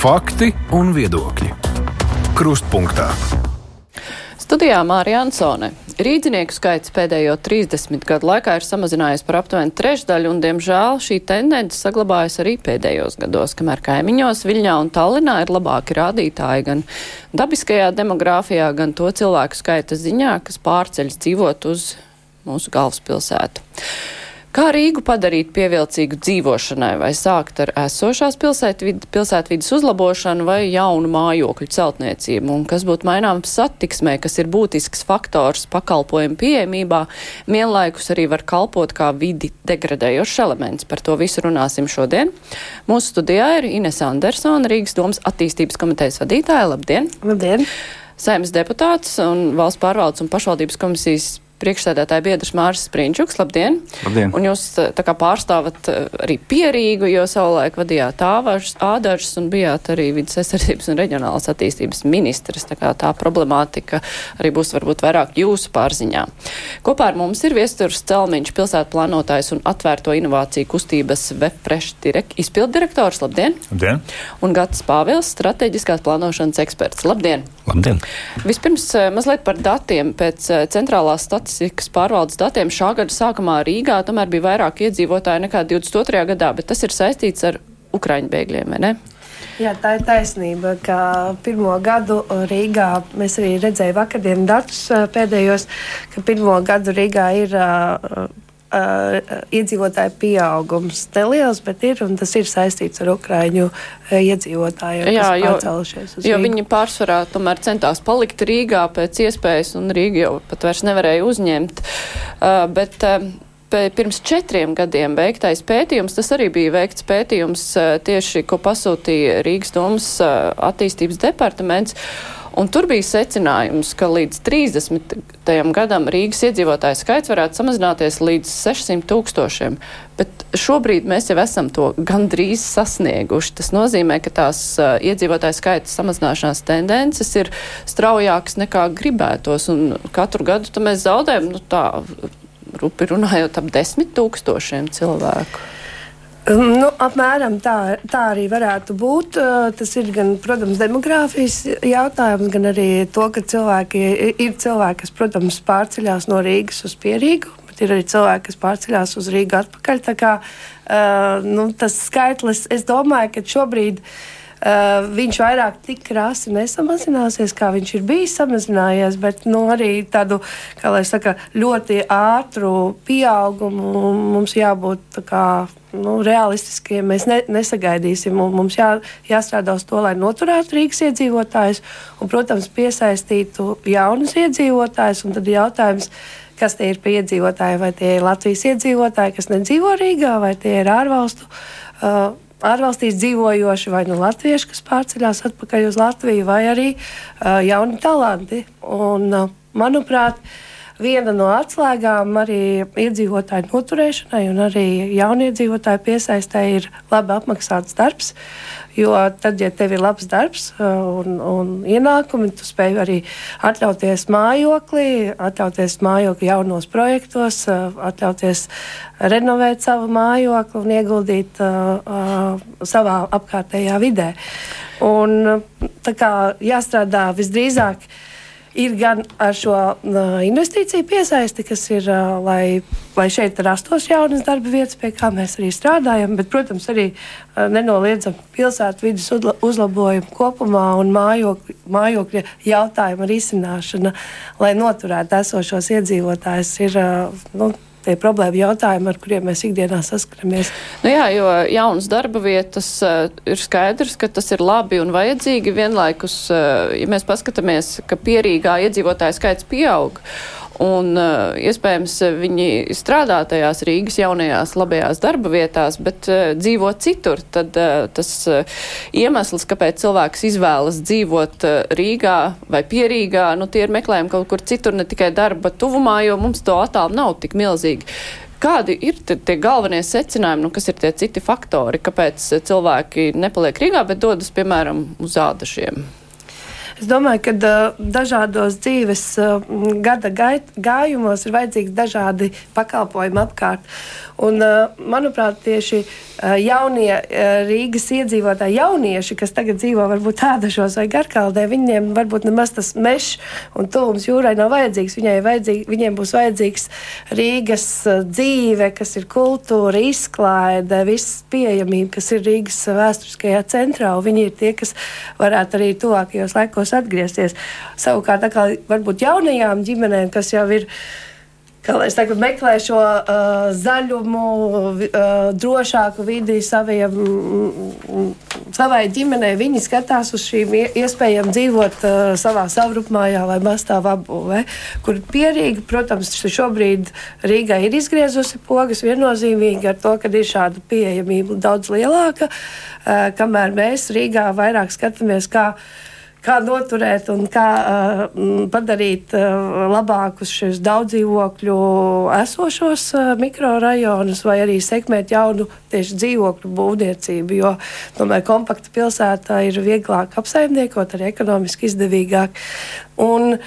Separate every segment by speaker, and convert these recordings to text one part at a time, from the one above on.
Speaker 1: Fakti un viedokļi. Krustpunktā.
Speaker 2: Studijā Mārija Ansone. Rīdzinieku skaits pēdējo 30 gadu laikā ir samazinājies par aptuveni trešdaļu, un, diemžēl, šī tendence saglabājas arī pēdējos gados, kamēr kaimiņos Viļņā un Tallinā ir labāki rādītāji gan dabiskajā demogrāfijā, gan to cilvēku skaita ziņā, kas pārceļas dzīvot uz mūsu galvaspilsētu. Kā Rīgu padarīt pievilcīgu dzīvošanai, vai sākt ar esošās pilsētvid, pilsētvidas uzlabošanu vai jaunu mājokļu celtniecību, un kas būtu maināms satiksmē, kas ir būtisks faktors pakalpojumu pieejamībā, vienlaikus arī var kalpot kā vidi degradējošs elements. Par to visu runāsim šodien. Mūsu studijā ir Ines Andersona, Rīgas domas attīstības komitejas vadītāja. Labdien!
Speaker 3: Labdien!
Speaker 2: Saimnes deputāts un valsts pārvaldes un pašvaldības komisijas priekšsēdētāja biedrs Māris Sprīņčuks. Labdien!
Speaker 4: Labdien!
Speaker 2: Un jūs tā kā pārstāvat arī pierīgu, jo savulaik vadījāt āvažas, ādažas un bijāt arī vidas aizsardzības un reģionālas attīstības ministrs. Tā kā tā problemātika arī būs varbūt vairāk jūsu pārziņā. Kopā ar mums ir viesturs Celmiņš, pilsētu plānotājs un atvērto inovāciju kustības Vefresh direkt, izpildirektors. Labdien!
Speaker 4: Labdien!
Speaker 2: Un Gats Pāvils, strateģiskās plānošanas eksperts. Labdien!
Speaker 4: Labdien!
Speaker 2: Vispirms mazliet par datiem. Pēc centrālās statistikas pārvaldes datiem šā gada sākumā Rīgā tomēr bija vairāk iedzīvotāji nekā 22. gadā, bet tas ir saistīts ar Ukraiņu bēgļiem, vai ne?
Speaker 3: Jā, tā ir taisnība, ka pirmo gadu Rīgā mēs arī redzējām vakardienas datus pēdējos, ka pirmo gadu Rīgā ir uh, Uh, iedzīvotāju pieaugums neliels, bet ir tas ir saistīts ar Ukraiņu uh, iedzīvotājiem.
Speaker 2: Jā, jo, jo viņi pārsvarā tomēr centās palikt Rīgā pēc iespējas, un Rīga jau pat vairs nevarēja uzņemt. Uh, bet, uh, pirms četriem gadiem veiktais pētījums, tas arī bija veikts pētījums uh, tieši, ko pasūtīja Rīgas domas uh, attīstības departaments. Un tur bija secinājums, ka līdz 30. gadam Rīgas iedzīvotāju skaits varētu samazināties līdz 600 tūkstošiem. Bet šobrīd mēs jau esam to gandrīz sasnieguši. Tas nozīmē, ka tās uh, iedzīvotāju skaita samazināšanās tendences ir straujākas nekā gribētos. Un katru gadu mēs zaudējam, nu tā, rupi runājot, ap desmit tūkstošiem cilvēku.
Speaker 3: Nu, apmēram tā, tā arī varētu būt. Tas ir gan, protams, demogrāfijas jautājums, gan arī to, ka cilvēki ir cilvēki, kas, protams, pārceļās no Rīgas uz Pierīgu, bet ir arī cilvēki, kas pārceļās uz Rīgu atpakaļ. Tā kā uh, nu, tas skaitlis, es domāju, ka šobrīd. Uh, viņš vairāk tik krāsi nesamazināsies, kā viņš ir bijis samazinājies, bet nu, arī tādu, saka, ļoti ātru pieaugumu mums jābūt kā, nu, realistiskiem mēs ne, nesagaidīsim. Mums jā, jāstrādā uz to, lai noturētu Rīgas iedzīvotājus un, protams, piesaistītu jaunus iedzīvotājus. Tad jautājums, kas tie ir pie iedzīvotāji, vai tie ir Latvijas iedzīvotāji, kas nedzīvo Rīgā, vai tie ir ārvalstu. Uh, ārvalstīs dzīvojoši, vai nu latvieši, kas pārceļās atpakaļ uz Latviju, vai arī uh, jauni talanti. Un, uh, manuprāt, uh, viena no atslēgām arī iedzīvotāju noturēšanai un arī jauniedzīvotāju piesaistē ir labi apmaksāts darbs. Jo tad, ja tev ir labs darbs uh, un, un ienākumi, tu spēj arī atļauties mājokli, atļauties mājokli jaunos projektos, uh, atļauties renovēt savu mājokli un ieguldīt uh, uh, savā apkārtējā vidē. Un, tā kā jāstrādā visdrīzāk ir gan ar šo investīciju piesaisti, kas ir, lai, lai šeit rastos jaunas darba vietas, pie kā mēs arī strādājam, bet, protams, arī nenoliedzam pilsētu vidas uzlabojumu kopumā un mājokļa, mājokļa jautājuma risināšana, lai noturētu esošos iedzīvotājus. Ir, nu, tie problēma jautājumi, ar kuriem mēs ikdienā saskaramies.
Speaker 2: Nu jā, jo jaunas darba vietas uh, ir skaidrs, ka tas ir labi un vajadzīgi. Vienlaikus, uh, ja mēs paskatāmies, ka pierīgā iedzīvotāja skaits pieaug. Un uh, iespējams viņi strādā tajās Rīgas jaunajās labajās darba vietās, bet uh, dzīvo citur. Tad uh, tas uh, iemesls, kāpēc cilvēks izvēlas dzīvot uh, Rīgā vai pierīgā, nu tie ir meklējumi kaut kur citur, ne tikai darba tuvumā, jo mums to attālu nav tik milzīgi. Kādi ir tie galvenie secinājumi, nu, kas ir tie citi faktori, kāpēc cilvēki nepaliek Rīgā, bet dodas, piemēram, uz ādašiem?
Speaker 3: Es domāju, ka dažādos dzīves gada gājumos ir vajadzīgi dažādi pakalpojumi apkārt. Un, manuprāt, tieši jaunie Rīgas iedzīvotāji, jaunieši, kas tagad dzīvo varbūt tādašos vai garkaldē, viņiem varbūt nemaz tas mežs un tuvums jūrai nav vajadzīgs. Vajadzīgi, viņiem būs vajadzīgs Rīgas dzīve, kas ir kultūra, izklaide, viss pieejamība, kas ir Rīgas vēsturiskajā centrā. Viņi ir tie, kas varētu arī tuvākajos laikos atgriezties. Savukārt, kā varbūt jaunajām ģimenēm, kas jau ir kā lai es saku, meklē šo uh, zaļumu, uh, drošāku vidi saviem, mm, savai ģimenei. Viņi skatās uz šīm iespējām dzīvot uh, savā savrupmājā vai mastāvā apbūvē, kur pierīgi, protams, šobrīd Rīgā ir izgriezusi pogas viennozīmīgi ar to, ka ir šāda pieejamība daudz lielāka, uh, kamēr mēs Rīgā vairāk skatāmies, kā kā noturēt un kā uh, padarīt uh, labākus šos daudz dzīvokļu esošos uh, mikrorajonus, vai arī sekmēt jaunu tieši dzīvokļu būvniecību. Jo, domāju, kompakta pilsētā ir vieglāk apsaimniekot, arī ekonomiski izdevīgāk. Un,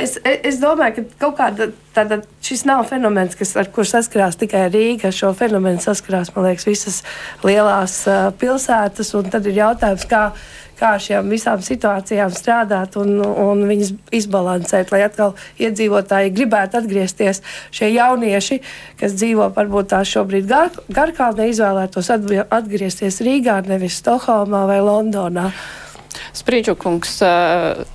Speaker 3: es, es domāju, ka kaut kāda tāda, šis nav fenomens, kas, ar kur saskarās tikai Rīga. Ar šo fenomenu saskarās, liekas, visas lielās uh, pilsētas. Tad ir jautājums, kā kā šīm visām situācijām strādāt un, un viņas izbalansēt, lai atkal iedzīvotāji gribētu atgriezties. Šie jaunieši, kas dzīvo varbūt tā šobrīd gar, Garkalnē, izvēlētos atgriezties Rīgā, nevis Stokholmā vai Londonā.
Speaker 2: Sprīčukungs,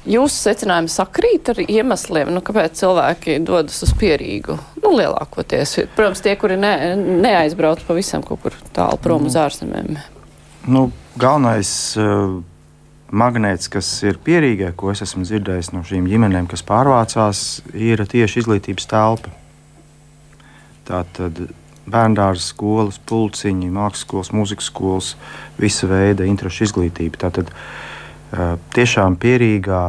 Speaker 2: jūsu secinājumi sakrīt ar iemesliem, nu, kāpēc cilvēki dodas uz pierīgu? Nu, lielākoties, protams, tie, kuri ne, neaizbrauc pavisam kaut kur tālu prom uz ārzemēm.
Speaker 4: Nu, galvenais uh, magnēts, kas ir pierīgē, ko es esmu dzirdējis no šīm ģimenēm, kas pārvācās, ir tieši izglītības telpa. Tā tad bērngārdas skolas, pulciņi, mākslas skolas, mūzikas skolas, visa veida interešu izglītība. Tātad tiešām pierīgā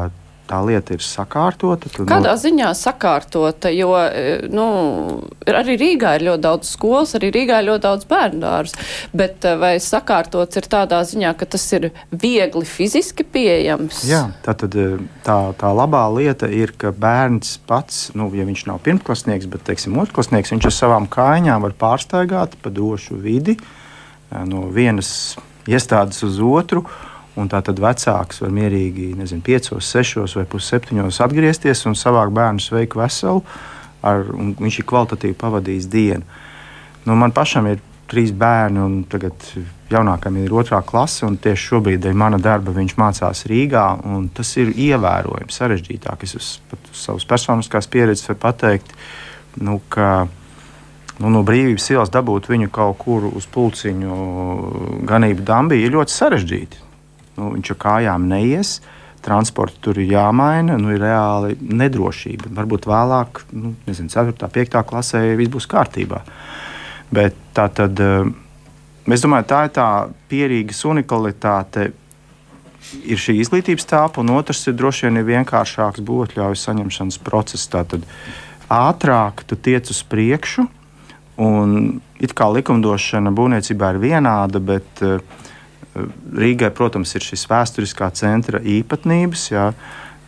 Speaker 4: tā lieta ir sakārtota.
Speaker 2: Tad, Kādā nu, ziņā sakārtota? Jo e, nu, arī Rīgā ir ļoti daudz skolas, arī Rīgā ir ļoti daudz bērnu dārzus. Bet e, vai sakārtots ir tādā ziņā, ka tas ir viegli fiziski pieejams?
Speaker 4: Jā, tā, tad, e, tā, tā labā lieta ir, ka bērns pats, nu, ja viņš nav pirmklasnieks, bet teiksim, otrklasnieks, viņš ar savām kājām var pārstaigāt pa došu vidi no vienas iestādes uz otru. Un tā tad vecāks var mierīgi, nezinu, 5, 6 vai pusseptiņos atgriezties un savākt bērnu sveiku veselu, ar, un viņš ir kvalitatīvi pavadījis dienu. Nu, man pašam ir trīs bērni, un tagad jaunākam ir otrā klase, un tieši šobrīd dēļ mana darba viņš mācās Rīgā. Tas ir ievērojami sarežģītāk. Es uz, uz savas personiskās pieredzes varu pateikt, nu, ka nu, no brīvības ielas dabūt viņu kaut kur uz pulciņu ganību dambī ir ļoti sarežģīti. Nu, viņš ar kājām neies. Transports tur ir jāmaina, nu, ir reāli nedrošība. Varbūt vēlāk, nu, nezinu, 4. un 5. klasē viss būs kārtībā. Bet tā tad, eh, es domāju, tā ir tā pierīgas unikalitāte. Ir šī izglītības telpa, un otrs ir droši vien ir vienkāršāks būvotļauju saņemšanas process. Tātad ātrāk tu tiec uz priekšu, un it kā likumdošana būvniecībā ir vienāda, bet uh, Rīgai, protams, ir šis vēsturiskā centra īpatnības. Jā.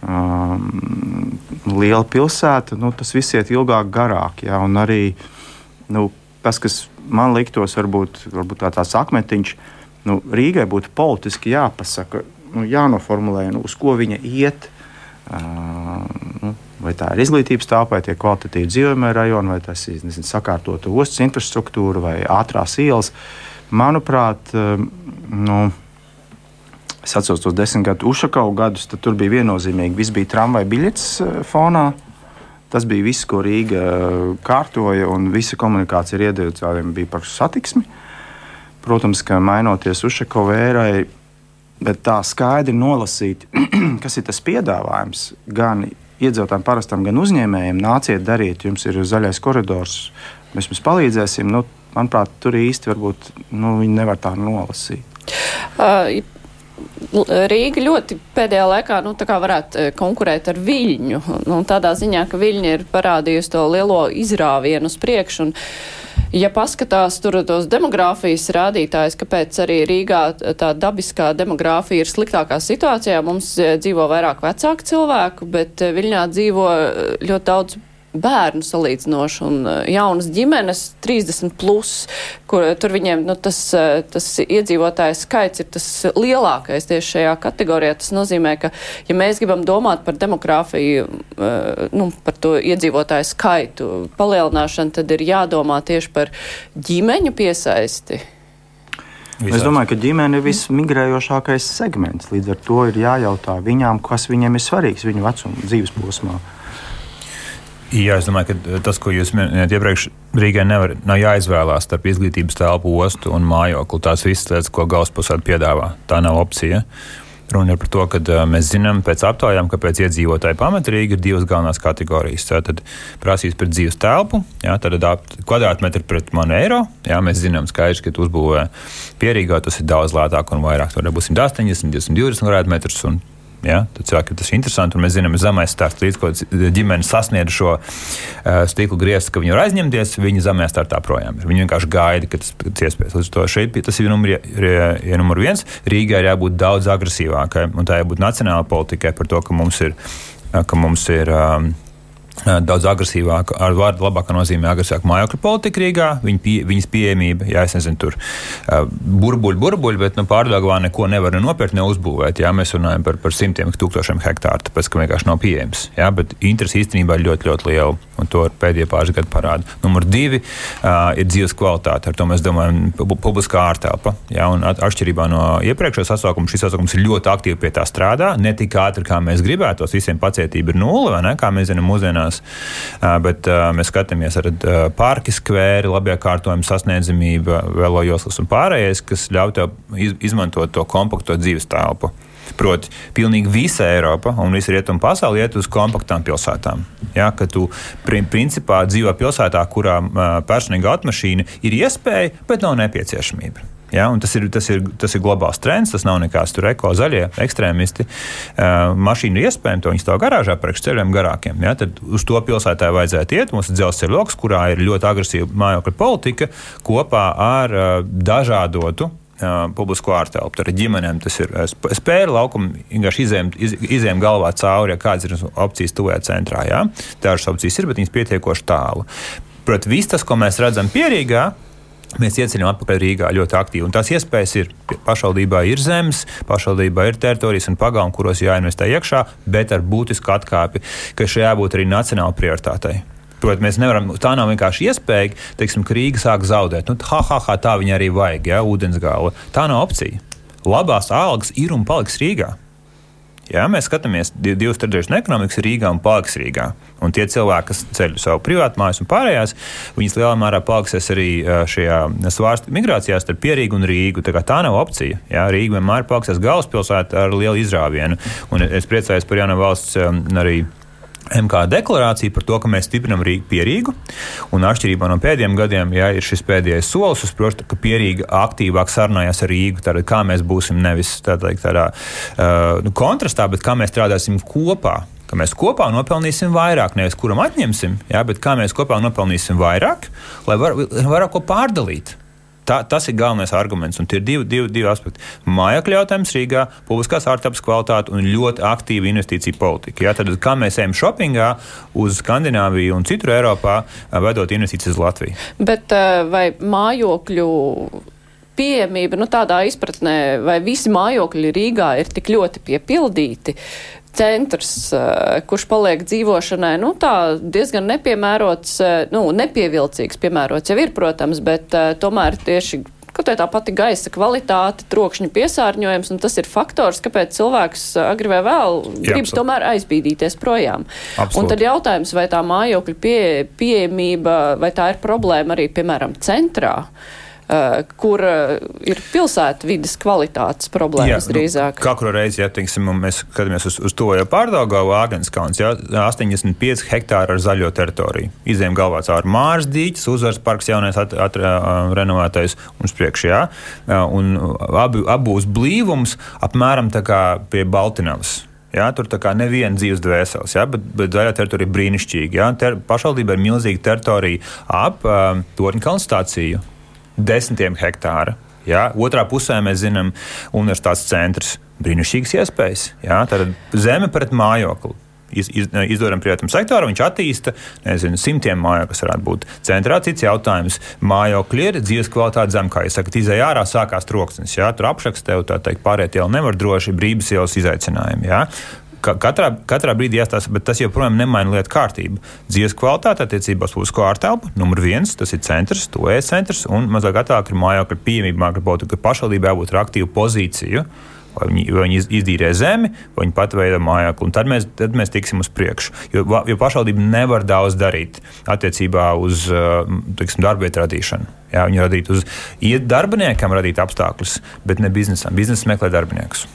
Speaker 4: Um, liela pilsēta, nu, tas viss iet ilgāk, garāk. Jā, un arī nu, tas, kas man liktos, varbūt, varbūt tā tāds akmetiņš, nu, Rīgai būtu politiski jāpasaka, nu, jānoformulē, nu, uz ko viņa iet. Uh, nu, vai tā ir izglītības telpa, vai tie kvalitatīvi dzīvojamie rajoni, vai tas ir nezinu, sakārtota ostas infrastruktūra vai ātrās ielas. Manuprāt, uh, nu, es atceros tos desmit gadu Ušakau gadus, tad tur bija viennozīmīgi, viss bija tramvaja biļets eh, fonā. Tas bija viss, ko Rīga eh, kārtoja, un visa komunikācija ar iedzīvotājiem bija par satiksmi. Protams, ka mainoties Ušakau vērai, bet tā skaidri nolasīt, kas ir tas piedāvājums gan iedzīvotājiem, parastam, gan uzņēmējiem, nāciet, dariet, jums ir zaļais koridors, mēs jums palīdzēsim. Nu, manuprāt, tur īsti varbūt nu, viņi nevar tā nolasīt.
Speaker 2: Uh, Rīga ļoti pēdējā laikā nu, varētu konkurēt ar Viļņu. Nu, tādā ziņā, ka Viļņa ir parādījusi to lielo izrāvienu uz priekšu. Ja paskatās tur tos demogrāfijas rādītājus, kāpēc arī Rīgā tā dabiskā demogrāfija ir sliktākā situācijā, mums dzīvo vairāk vecāku cilvēku, bet Viļņā dzīvo ļoti daudz bērnu salīdzinoši un eh, jaunas ģimenes 30 plus, kur tur viņiem nu, tas, eh, tas iedzīvotājs skaits ir tas lielākais tieši šajā kategorijā. Tas nozīmē, ka ja mēs gribam domāt par demogrāfiju, nu, par to iedzīvotāju skaitu palielināšanu, tad ir jādomā tieši par ģimeņu piesaisti.
Speaker 4: Visāds. Es domāju, ka ģimene ir vismigrējošākais segments. Līdz ar to ir jājautā viņām, kas viņiem ir svarīgs viņu vecuma dzīves posmā.
Speaker 5: Jā, es domāju, ka tas, ko jūs minējāt iepriekš, Rīgai nevar, nav jāizvēlās starp izglītības telpu, ostu un mājokli. Tās visas lietas, ko galvaspilsēta piedāvā, tā nav opcija. Runa ir par to, ka uh, mēs zinām pēc aptaujām, ka pēc iedzīvotāju pamata Rīga ir divas galvenās kategorijas. Tad prasīs par dzīves telpu, jā, tad kvadrātmetri pret manu eiro. Jā, mēs zinām skaidrs, ka uzbūvē pierīgā tas ir daudz lētāk un vairāk. Tur būs 180, 220 kvadrātmetrus un Ja? Tad cilvēkiem tas ir interesanti, un mēs zinām, ka zemais starts līdz ko ģimene sasniedz šo uh, stikla griestu, ka viņi var aizņemties, viņi zemē startā projām ir. Viņi vienkārši gaida, ka tas ir iespējams. Līdz to šeit tas ir numur, ja numur viens. Rīgai ir jābūt daudz agresīvākai, un tā jābūt nacionāla politikai par to, ka mums ir. Ka mums ir um, daudz agresīvāka, ar vārdu labākā nozīmē agresīvāka mājokļu politika Rīgā, viņa pie, viņas pieejamība, jā, es nezinu, tur uh, burbuļi, burbuļi, bet nu, pārdagvā neko nevar nopirkt, neuzbūvēt. Jā, mēs runājam par, par simtiem tūkstošiem hektāru, tāpēc, ka vienkārši nav pieejams. Jā, bet interesi īstenībā ir ļoti, ļoti liela, un to pēdējie pāris gadi parāda. Numur divi uh, ir dzīves kvalitāte, ar to mēs domājam publiskā ārtelpa. Jā, un atšķirībā no iepriekšējā sasaukuma, šis sasaukums ir ļoti aktīvi pie tā strādā, ne tik ātri, kā mēs gribētos, visiem pacietība ir nulle, vai ne, kā mēs zinām, mūsdienās mūsdienās. Bet mēs skatāmies ar parki skvēri, labi kārtojumu sasniedzamību, velojoslas un pārējais, kas ļauj tev izmantot to kompakto dzīves telpu. Proti, pilnīgi visa Eiropa un visa rietuma pasaule iet uz kompaktām pilsētām. Ja, ka tu principā dzīvo pilsētā, kurā personīga automašīna ir iespēja, bet nav nepieciešamība. Ja, tas, ir, tas, ir, tas ir globāls trends, tas nav nekāds tur eko zaļie ekstrēmisti. Uh, mašīnu ir iespējams, to viņi stāv garāžā priekš ceļiem garākiem. Ja, tad uz to pilsētā vajadzētu iet. Mums ir dzelzceļa lokus, kurā ir ļoti agresīva mājokļa politika kopā ar uh, dažādotu Uh, publisko ārtelpu. Tad ģimenēm tas ir spēle, laukuma vienkārši izējām, iz, izējām galvā cauri, ja kādas ir opcijas tuvajā centrā. Jā. Dažas opcijas ir, bet viņas pietiekoši tālu. Protams, viss tas, ko mēs redzam pierīgā, Mēs ieceļam atpakaļ Rīgā ļoti aktīvi. Tās iespējas ir. Pašvaldībā ir zemes, pašvaldībā ir teritorijas un pagalmi, kuros jāinvestē iekšā, bet ar būtisku atkāpi, ka šai jābūt arī nacionāla prioritātei. Protams, mēs nevaram, tā nav vienkārši iespēja, teiksim, ka Rīga sāk zaudēt. Nu, ha, ha, ha, tā viņa arī vajag, ja, ūdensgāla. Tā nav opcija. Labās algas ir un paliks Rīgā. Ja, mēs skatāmies divas trešdaļas no ekonomikas Rīgā un paliks Rīgā. Un tie cilvēki, kas ceļ savu privātu mājas un pārējās, viņas lielā mērā paliksies arī šajā svārstu migrācijā starp Pierīgu un Rīgu. Tā, tā nav opcija. Ja, Rīga vienmēr paliksies galvaspilsēta ar lielu izrāvienu. Un es priecājos par jaunu valsts arī MK deklarācija par to, ka mēs stiprinām Rīgu pierīgu. Un atšķirībā no pēdējiem gadiem, ja ir šis pēdējais solis, uz priekšu, ka pierīga aktīvāk sarunājas ar Rīgu, tad kā mēs būsim nevis tādā, tādā uh, nu, kontrastā, bet kā mēs strādāsim kopā. Ka mēs kopā nopelnīsim vairāk, nevis kuram atņemsim, jā, bet kā mēs kopā nopelnīsim vairāk, lai var, vairāk ko pārdalīt. Tā, tas ir galvenais arguments. Un tie ir divi, divi, divi aspekti. Mājokļu jautājums Rīgā, publiskās ārtapas kvalitāte un ļoti aktīva investīcija politika. Ja? Tad, kā mēs ejam shoppingā uz Skandināviju un citur Eiropā, vedot investīcijas uz Latviju?
Speaker 2: Bet vai mājokļu pieejamība, nu, tādā izpratnē, vai visi mājokļi Rīgā ir tik ļoti piepildīti, centrs, eh, kurš paliek dzīvošanai, nu, tā diezgan nepiemērots, eh, nu, nepievilcīgs, piemērots jau ir, protams, bet uh, tomēr tieši kaut kā tā pati gaisa kvalitāte, trokšņa piesārņojums, un tas ir faktors, kāpēc cilvēks agri vai vēl grib Jā, tomēr aizbīdīties projām. Absolut. Un tad jautājums, vai tā mājokļa pie, pieejamība, vai tā ir problēma arī, piemēram, centrā. Uh, Uh, kur uh, ir pilsētu vidas kvalitātes problēmas jā, nu, drīzāk.
Speaker 5: Nu, katru reizi, ja teiksim, mēs skatāmies uz, uz to jau pārdaugavu Āgenskalns, jā, 85 hektāri ar zaļo teritoriju. Izējām galvā caur Mārs dīķis, uzvars parks jaunais at, at, at, renovētais un spriekš, jā. Un abi, abūs blīvums apmēram tā kā pie Baltinavas Jā, tur tā kā neviena dzīves dvēseles, jā, bet, bet zaļā teritorija ir brīnišķīga. Ter, pašvaldība ir milzīga teritorija ap um, Torņkalnu stāciju, desmitiem hektāru. Jā. Otrā pusē mēs zinām universitātes centrs. Brīnišķīgas iespējas. Jā, tad zeme pret mājokli iz, iz, izdodam privātam sektoram, viņš attīsta nezinu, simtiem māju, kas varētu būt centrā. Cits jautājums - mājokļi ir dzīves kvalitāte zem, kā jūs sakat, izēja ārā sākās troksnis. Jā, tur apšaks tev tā teikt, pārēt jau nevar droši brīvības ielas izaicinājumi. Jā. Katrā, katrā brīdī jāstāsta, bet tas joprojām nemaina lietu kārtību. Dzīves kvalitāte attiecībā uz publisko ārtelpu, numur viens, tas ir centrs, to ēst centrs, un mazāk attālāk ir mājokļu pieejamība, mākslinieka, ka pašvaldībai jābūt ar aktīvu pozīciju. Vai viņi, vai viņi izdīrē zemi, vai viņi pat veido mājokli. Tad mēs, tad mēs tiksim uz priekšu. Jo, jo pašvaldība nevar daudz darīt attiecībā uz tiksim, darbvietu radīšanu. Jā, viņi radīt uz darbiniekam, radīt apstākļus, bet ne biznesam. Biznesa meklē darbiniekus.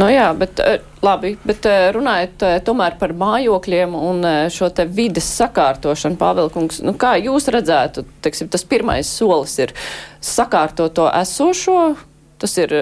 Speaker 2: Nu jā, bet labi, bet runājot tomēr par mājokļiem un šo te vides sakārtošanu, Pāvilkungs, nu kā jūs redzētu, teiksim, tas pirmais solis ir sakārtot to esošo, tas ir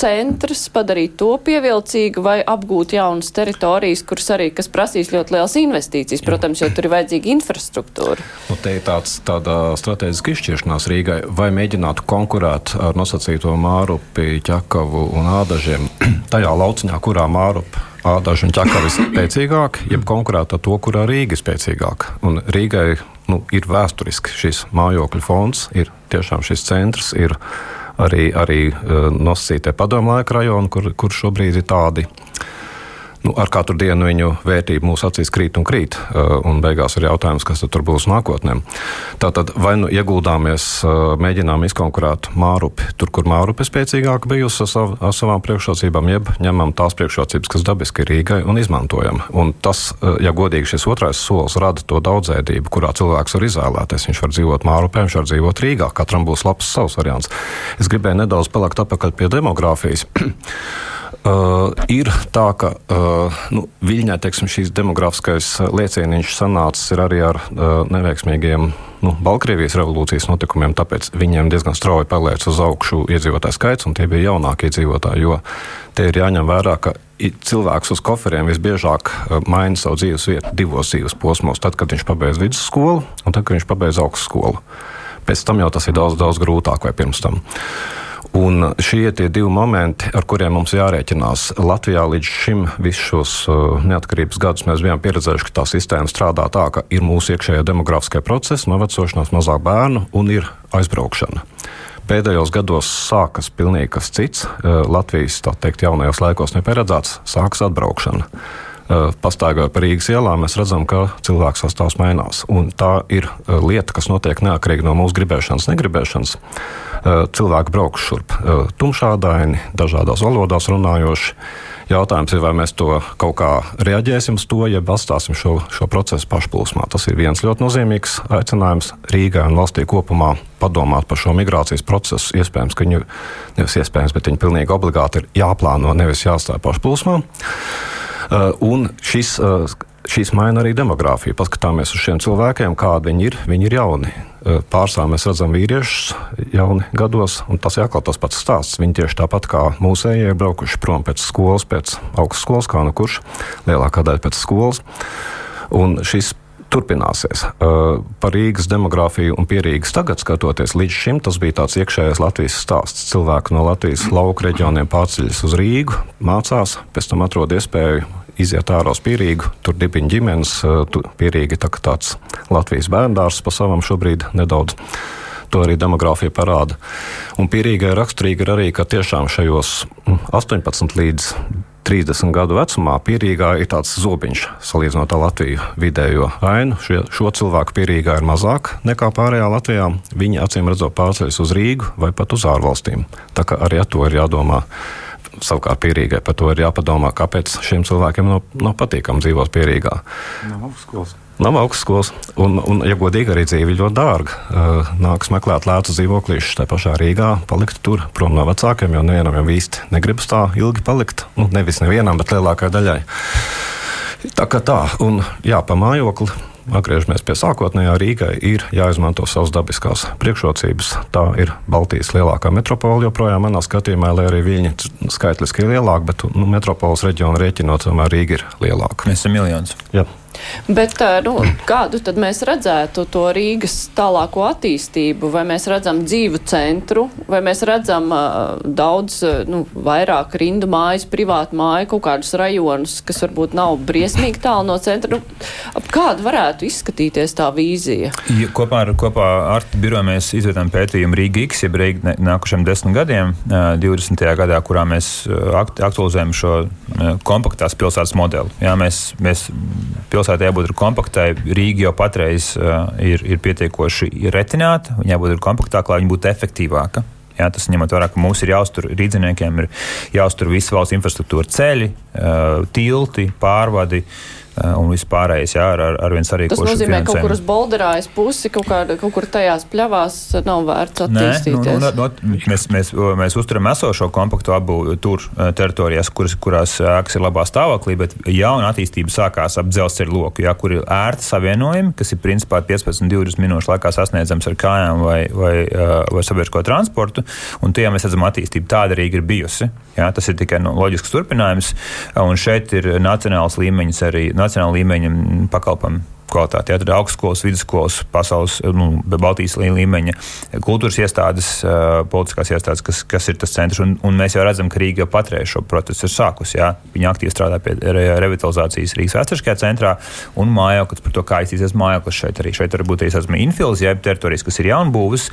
Speaker 2: centrs, padarīt to pievilcīgu vai apgūt jaunas teritorijas, kuras arī kas prasīs ļoti liels investīcijas, protams, jo tur ir vajadzīga infrastruktūra.
Speaker 6: Nu, te ir tāds, tāda strateģiska izšķiršanās Rīgai, vai mēģinātu konkurēt ar nosacīto Mārupi, Ķakavu un Ādažiem tajā lauciņā, kurā Mārupi. Ādaži un ķekavi ir spēcīgāki, jeb konkurēt ar to, kurā Rīga ir spēcīgāka. Un Rīgai nu, ir vēsturiski šis mājokļu fonds, ir tiešām šis centrs, ir arī, arī uh, nosacītie padomu laika rajoni, kur, kur šobrīd ir tādi nu, ar katru dienu viņu vērtība mūsu acīs krīt un krīt. Uh, un beigās ir jautājums, kas tur būs nākotnē. Tātad vai nu ieguldāmies, uh, mēģinām izkonkurēt mārupi tur, kur mārupi spēcīgāka bijusi ar, sav, ar savām priekšrocībām, jeb ņemam tās priekšrocības, kas dabiski ir Rīgai un izmantojam. Un tas, uh, ja godīgi šis otrais solis rada to daudzveidību, kurā cilvēks var izvēlēties. Viņš var dzīvot mārupē, viņš var dzīvot Rīgā. Katram būs labs savs variants. Es gribēju nedaudz palikt atpakaļ pie demogrāfijas. Uh, ir tā, ka uh, nu, Viļņā teiksim, šīs demogrāfiskais liecieniņš sanācis arī ar uh, neveiksmīgiem nu, Baltkrievijas revolūcijas notikumiem, tāpēc viņiem diezgan strauji paliec uz augšu iedzīvotāju skaits, un tie bija jaunākie iedzīvotāji. Jo te ir jāņem vērā, ka cilvēks uz koferiem visbiežāk uh, maina savu dzīves vietu divos dzīves posmos. Tad, kad viņš pabeidz vidusskolu, un tad, kad viņš pabeidz augstskolu. Pēc tam jau tas ir daudz, daudz grūtāk vai pirms tam. Un šie ir divi momenti, ar kuriem mums jārēķinās. Latvijā līdz šim visus šos uh, neatkarības gadus mēs bijām pieredzējuši, ka tā sistēma strādā tā, ka ir mūsu iekšējā demogrāfiskie procesi, novecošanās, mazāk bērnu un ir aizbraukšana. Pēdējos gados sākas pilnīgi kas cits. Uh, Latvijas teikt, jaunajos laikos neparedzēts, sākas atbraukšana. Uh, Pastaigājot pa Rīgas ielām, mēs redzam, ka cilvēku sastāvs mainās. Un tā ir lieta, kas notiek neatkarīgi no mūsu gribēšanas, negribēšanas. Eh, cilvēki brauks šurp. Eh, tumšādaini, dažādās valodās runājoši. Jautājums ir, vai mēs to kaut kā reaģēsim uz to, jeb atstāsim šo, šo procesu pašplūsmā. Tas ir viens ļoti nozīmīgs aicinājums Rīgai un valstī kopumā padomāt par šo migrācijas procesu. Iespējams, ka viņu nevis iespējams, bet viņi pilnīgi obligāti ir jāplāno, nevis jāstāj pašplūsmā. Uh, un šis uh, šīs maina arī demogrāfiju. Paskatāmies uz šiem cilvēkiem, kādi viņi ir. Viņi ir jauni. Pārsvarā mēs redzam vīriešus jauni gados, un tas ir atkal tas pats stāsts. Viņi tieši tāpat kā mūsējie ir braukuši prom pēc skolas, pēc augstskolas, kā nu kurš, lielākā daļa pēc skolas. Un šis turpināsies. Par Rīgas demogrāfiju un pierīgas tagad skatoties, līdz šim tas bija tāds iekšējais Latvijas stāsts. Cilvēki no Latvijas lauku reģioniem pārceļas uz Rīgu, mācās, pēc tam atrod iespēju iziet ārā uz Pierīgu, tur dibiņa ģimenes, Pierīgi tā, tāds Latvijas bērndārs pa savam šobrīd nedaudz. To arī demogrāfija parāda. Un pierīgai raksturīgi ir arī, ka tiešām šajos 18 līdz 30 gadu vecumā pierīgā ir tāds zobiņš, salīdzinot ar Latviju vidējo ainu. Šie, šo cilvēku pierīgā ir mazāk nekā pārējā Latvijā. Viņi acīm redzot pārceļas uz Rīgu vai pat uz ārvalstīm. Tā kā arī ar to ir jādomā savukārt pierīgai par to ir jāpadomā, kāpēc šiem cilvēkiem nav, nav patīkami dzīvot pierīgā.
Speaker 4: Nav augstskolas.
Speaker 6: Nav augstskolas, un, un, ja godīgi, arī dzīve ļoti dārga. Uh, nāks meklēt lētu dzīvoklīšu tajā pašā Rīgā, palikt tur, prom no vecākiem, jo nevienam jau īsti negribas tā ilgi palikt. Nu, nevis nevienam, bet lielākajai daļai. Tā kā tā, un jā, pa mājokli atgriežamies pie sākotnējā Rīgai, ir jāizmanto savas dabiskās priekšrocības. Tā ir Baltijas lielākā metropole joprojām manā skatījumā, lai arī viņa skaitliski ir lielāka, bet nu, metropoles reģionu rēķinot, tomēr Rīga ir lielāka.
Speaker 5: Mēs esam miljons.
Speaker 6: Jā.
Speaker 2: Bet nu, kādu tad mēs redzētu to Rīgas tālāko attīstību? Vai mēs redzam dzīvu centru, vai mēs redzam uh, daudz nu, vairāk rindu mājas, privātu māju, kaut kādus rajonus, kas varbūt nav briesmīgi tālu no centra? Nu, kāda varētu izskatīties tā vīzija?
Speaker 5: Ja, kopā ar, kopā ar biroju mēs izvedām pētījumu Rīga X, jeb Rīga nākušiem desmit gadiem, 20. gadā, kurā mēs aktualizējam šo kompaktās pilsētas modeli. Jā, mēs, mēs pilsētā jābūt kompaktai. Rīga jau patreiz uh, ir, ir pietiekoši retināta, viņa jābūt kompaktāka, lai viņa būtu efektīvāka. Jā, tas ņemot vērā, ka mums ir jāuztur rīzniekiem, ir jāuztur visa valsts infrastruktūra, ceļi, uh, tilti, pārvadi. Uh, un vispārējais, jā, ar, ar vien sarīkošu
Speaker 2: Tas nozīmē, ka kaut kur uz bolderājas pusi, kaut, kā, kaut kur tajās pļavās nav vērts attīstīties. Nē, nu, nu,
Speaker 5: nu, mēs, mēs, mēs uzturam esošo kompaktu apbūvi tur eh, teritorijās, kuras, kurās ēkas ir labā stāvoklī, bet jauna attīstība sākās ap dzelzceļa loku, jā, kur ir ērti savienojumi, kas ir principā 15-20 minūšu laikā sasniedzams ar kājām vai, vai, eh, vai sabiedrisko transportu, un tie mēs redzam attīstību. Tāda arī ir bijusi. Jā, tas ir tikai nu, loģisks turpinājums, un šeit ir nacionāls līmeņš arī nacionāla līmeņa pakalpojumu kvalitāti. Jā, tad augstskolas, vidusskolas, pasaules, nu, Baltijas līmeņa kultūras iestādes, politiskās iestādes, kas, kas ir tas centrs. Un, un mēs jau redzam, ka Rīga patreiz šo procesu ir sākusi. Jā. Viņa aktīvi strādā pie re, revitalizācijas Rīgas vēsturiskajā centrā un mājoklis par to, kā iztīsies mājoklis šeit arī. Šeit var būt arī infils, jeb teritorijas, kas ir jaunbūves,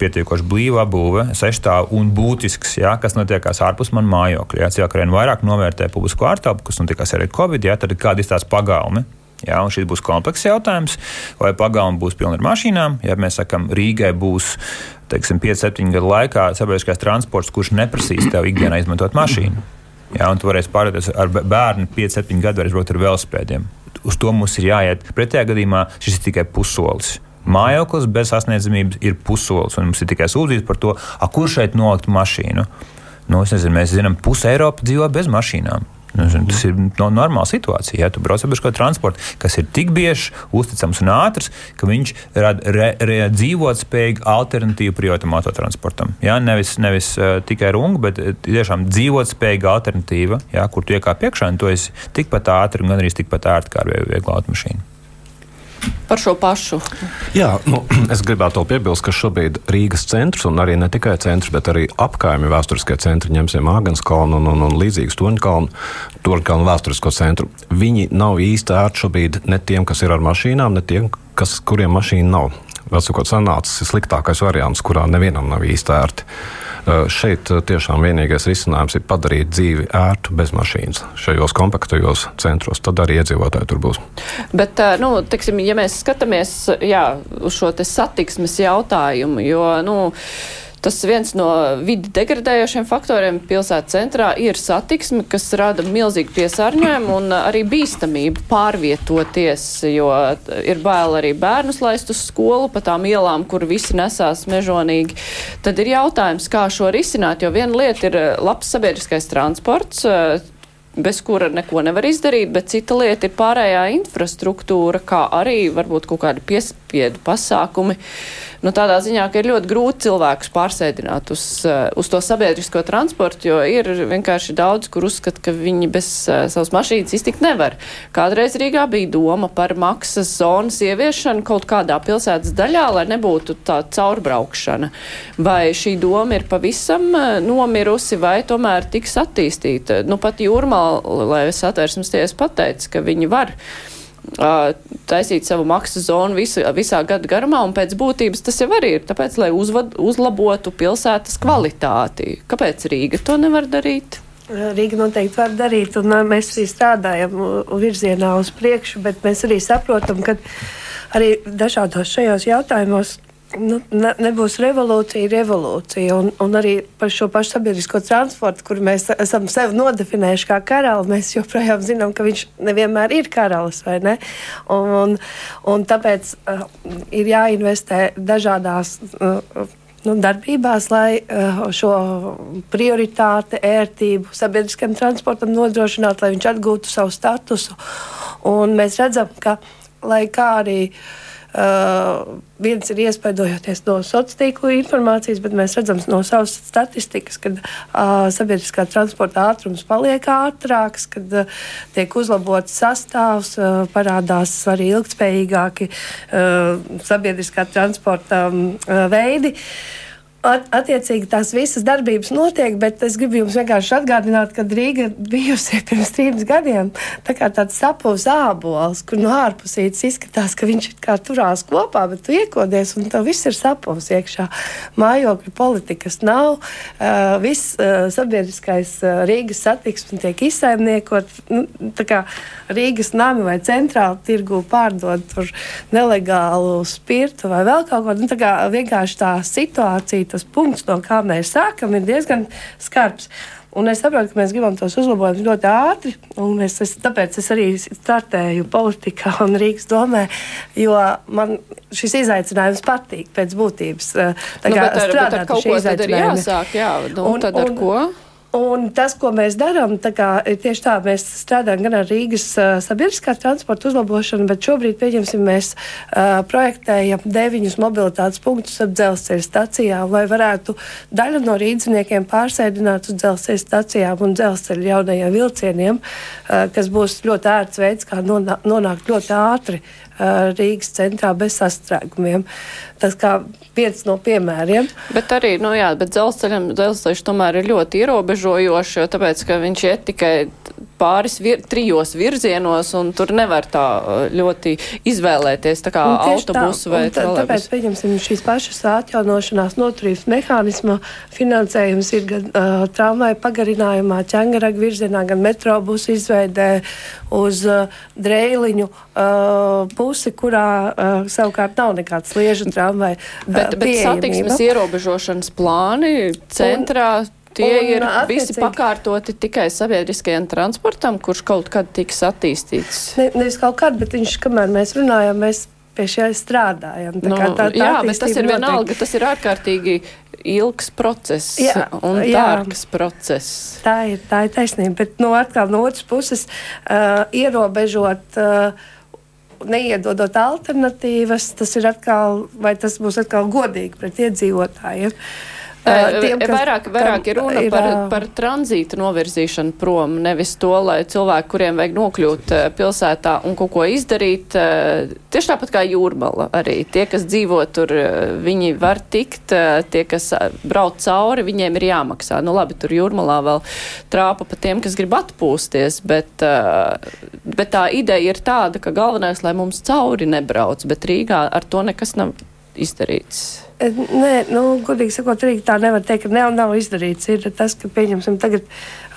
Speaker 5: pietiekoši blīva būve, sešstāv un būtisks, jā, kas notiekās ārpus man mājokļa. Jā, cilvēki arvien vairāk novērtē publisko ārtelpu, kas notiekās arī Covid, jā, tad kādi ir tās pagalmi Jā, šis būs komplekss jautājums, vai pagalma būs pilna ar mašīnām. Ja mēs sakām, Rīgai būs teiksim, 5-7 gadu laikā sabiedriskais transports, kurš neprasīs tev ikdienā izmantot mašīnu. Jā, un tu varēsi pārēties ar bērnu 5-7 gadu, varēs braukt ar velospēdiem. Uz to mums ir jāiet. Pretējā gadījumā šis ir tikai pusolis. Mājoklis bez sasniedzamības ir pusolis, un mums ir tikai sūdzības par to, kur šeit nolikt mašīnu. Nu, nezinu, mēs zinām, puse Eiropas dzīvo bez mašīnām. Tas ir no, normāla situācija. Ja tu brauc ar sabiedrisko transportu, kas ir tik biežs, uzticams un ātrs, ka viņš rada re, re, dzīvot spējīgu alternatīvu privātam autotransportam. Ja? Nevis, nevis uh, tikai runga, bet uh, tiešām dzīvot spējīga alternatīva, ja? kur tu iekāp iekšā un tu esi tikpat ātri un gandrīz tikpat ērti kā ar vieglu automašīnu
Speaker 2: par šo pašu.
Speaker 6: Jā, nu, es gribētu piebilst, ka šobrīd Rīgas centrs, un arī ne tikai centrs, bet arī apkaimi vēsturiskie centri, ņemsim Āgans kalnu un, un, un līdzīgas Toņkalnu, Toņkalnu vēsturisko centru. Viņi nav īsti ērti šobrīd ne tiem, kas ir ar mašīnām, ne tiem, kas, kuriem mašīna nav. Vēl sakot, sanācis sliktākais variants, kurā nevienam nav īsti ērti. Šeit tiešām vienīgais risinājums ir padarīt dzīvi ērtu bez mašīnas šajos kompaktajos centros. Tad arī iedzīvotāji tur būs.
Speaker 2: Bet, nu, teiksim, ja mēs skatāmies jā, uz šo satiksmes jautājumu, jo, nu, Tas viens no vidi degradējošiem faktoriem pilsētas centrā ir satiksme, kas rada milzīgu piesārņojumu un arī bīstamību pārvietoties, jo ir bail arī bērnus laist uz skolu pa tām ielām, kur visi nesās mežonīgi. Tad ir jautājums, kā šo risināt, jo viena lieta ir labs sabiedriskais transports bez kura neko nevar izdarīt, bet cita lieta ir pārējā infrastruktūra, kā arī varbūt kaut kādi piespiedu pasākumi. Nu, tādā ziņā, ka ir ļoti grūti cilvēkus pārsēdināt uz, eh, uz to sabiedrisko transportu, jo ir vienkārši daudz, kur uzskata, ka viņi bez uh, savas mašīnas iztikt nevar. Kādreiz Rīgā bija doma par maksas zonas ieviešanu kaut kādā pilsētas daļā, lai nebūtu tā caurbraukšana. Vai šī doma ir pavisam uh, nomirusi, vai tomēr tiks attīstīta? Nu, pat jūrmā lai satversmes tiesa pateica, ka viņi var uh, taisīt savu maksas zonu visu, visā gada garumā, un pēc būtības tas jau arī ir tāpēc, lai uzvad, uzlabotu pilsētas kvalitāti. Kāpēc Rīga to nevar darīt?
Speaker 3: Rīga noteikti var darīt, un mēs arī strādājam virzienā uz priekšu, bet mēs arī saprotam, ka arī dažādos šajos jautājumos nu, ne, nebūs revolūcija, revolūcija. Un, un arī par šo pašu sabiedrisko transportu, kur mēs esam sevi nodefinējuši kā karali, mēs joprojām zinām, ka viņš nevienmēr ir karalis. Ne? Un, un, un tāpēc uh, ir jāinvestē dažādās. Uh, nu, darbībās, lai uh, šo prioritāti, ērtību sabiedriskajam transportam nodrošinātu, lai viņš atgūtu savu statusu. Un mēs redzam, ka lai kā arī uh, Uh, viens ir iespaidojoties no sociālo tīklu informācijas, bet mēs redzam no savas statistikas, ka uh, sabiedriskā transporta ātrums paliek ātrāks, kad uh, tiek uzlabots sastāvs, uh, parādās arī ilgspējīgāki uh, sabiedriskā transporta um, uh, veidi. Uh, At, attiecīgi tās visas darbības notiek, bet es gribu jums vienkārši atgādināt, ka Rīga bijusi pirms trim gadiem tā kā tāds sapūs ābols, kur no ārpusītes izskatās, ka viņš kā turās kopā, bet tu iekodies un tev viss ir sapūs iekšā. Mājokļu politikas nav, uh, viss uh, sabiedriskais uh, Rīgas satiksme tiek izsaimniekot. Nu, Rīgas nami vai centrāla tirgu pārdod tur nelegālu spirtu vai vēl kaut ko. Nu, tā kā vienkārši tā situācija tas punkts, no kā mēs sākam, ir diezgan skarbs. Un es saprotu, ka mēs gribam tos uzlabojumus ļoti ātri. Es, es, tāpēc es arī startēju politikā un Rīgas domē, jo man šis izaicinājums patīk pēc būtības. Tā
Speaker 2: nu, kā nu, strādāt ar kaut ko tādu ir jāsāk, jā. Nu, un, tad ar un, ko?
Speaker 3: Un tas, ko mēs darām, tieši tā, mēs strādājam gan ar Rīgas uh, sabiedriskā transporta uzlabošanu, bet šobrīd, pieņemsim, mēs uh, projektējam deviņus mobilitātes punktus ap dzelzceļa stacijām, lai varētu daļu no rīdziniekiem pārsēdināt uz dzelzceļa stacijām un dzelzceļa jaunajiem vilcieniem, uh, kas būs ļoti ērts veids, kā nonākt ļoti ātri Rīgas centrā bez sastrēgumiem. Tas kā viens no piemēriem.
Speaker 2: Bet arī, nu jā, bet dzelzceļam, dzelzceļš tomēr ir ļoti ierobežojošs, jo tāpēc, ka viņš iet tikai pāris vir, trijos virzienos, un tur nevar tā ļoti izvēlēties tā kā autobusu tā, vai tā.
Speaker 3: Tāpēc, pieņemsim, šīs pašas atjaunošanās noturības mehānisma finansējums ir gan uh, tramvaju pagarinājumā, ķengaraga virzienā, gan metrobusu izveidē uz uh, dreiliņu uh, pusi, kurā uh, savukārt nav nekāds liežu tramvaju. Uh,
Speaker 2: bet, bet satiksmes ierobežošanas plāni centrā. Un, Tie un, ir attiecīgi, visi pakārtoti tikai sabiedriskajam transportam, kurš kaut kad tiks attīstīts.
Speaker 3: Ne, nevis kaut kad, bet viņš, kamēr mēs runājam, mēs pie šī strādājam. Tā
Speaker 2: nu, tā, tā jā, bet tas ir notiek. vienalga, tas ir ārkārtīgi ilgs process jā, un dārgs jā, process.
Speaker 3: Tā ir, tā ir taisnība, bet no, atkal, no otras puses uh, ierobežot. Uh, neiedodot alternatīvas, tas ir atkal, vai tas būs atkal godīgi pret iedzīvotājiem. Ja?
Speaker 2: Tiem, kas, vairāk, vairāk ir runa ir, par, par tranzītu novirzīšanu prom, nevis to, lai cilvēki, kuriem vajag nokļūt pilsētā un kaut ko izdarīt, tieši tāpat kā jūrmala arī. Tie, kas dzīvo tur, viņi var tikt, tie, kas brauc cauri, viņiem ir jāmaksā. Nu labi, tur jūrmalā vēl trāpa pa tiem, kas grib atpūsties, bet, bet tā ideja ir tāda, ka galvenais, lai mums cauri nebrauc, bet Rīgā ar to nekas nav izdarīts.
Speaker 3: Nē, nu, godīgi sakot, arī tā nevar teikt, ka nav, nav izdarīts. Ir tas, ka, pieņemsim, tagad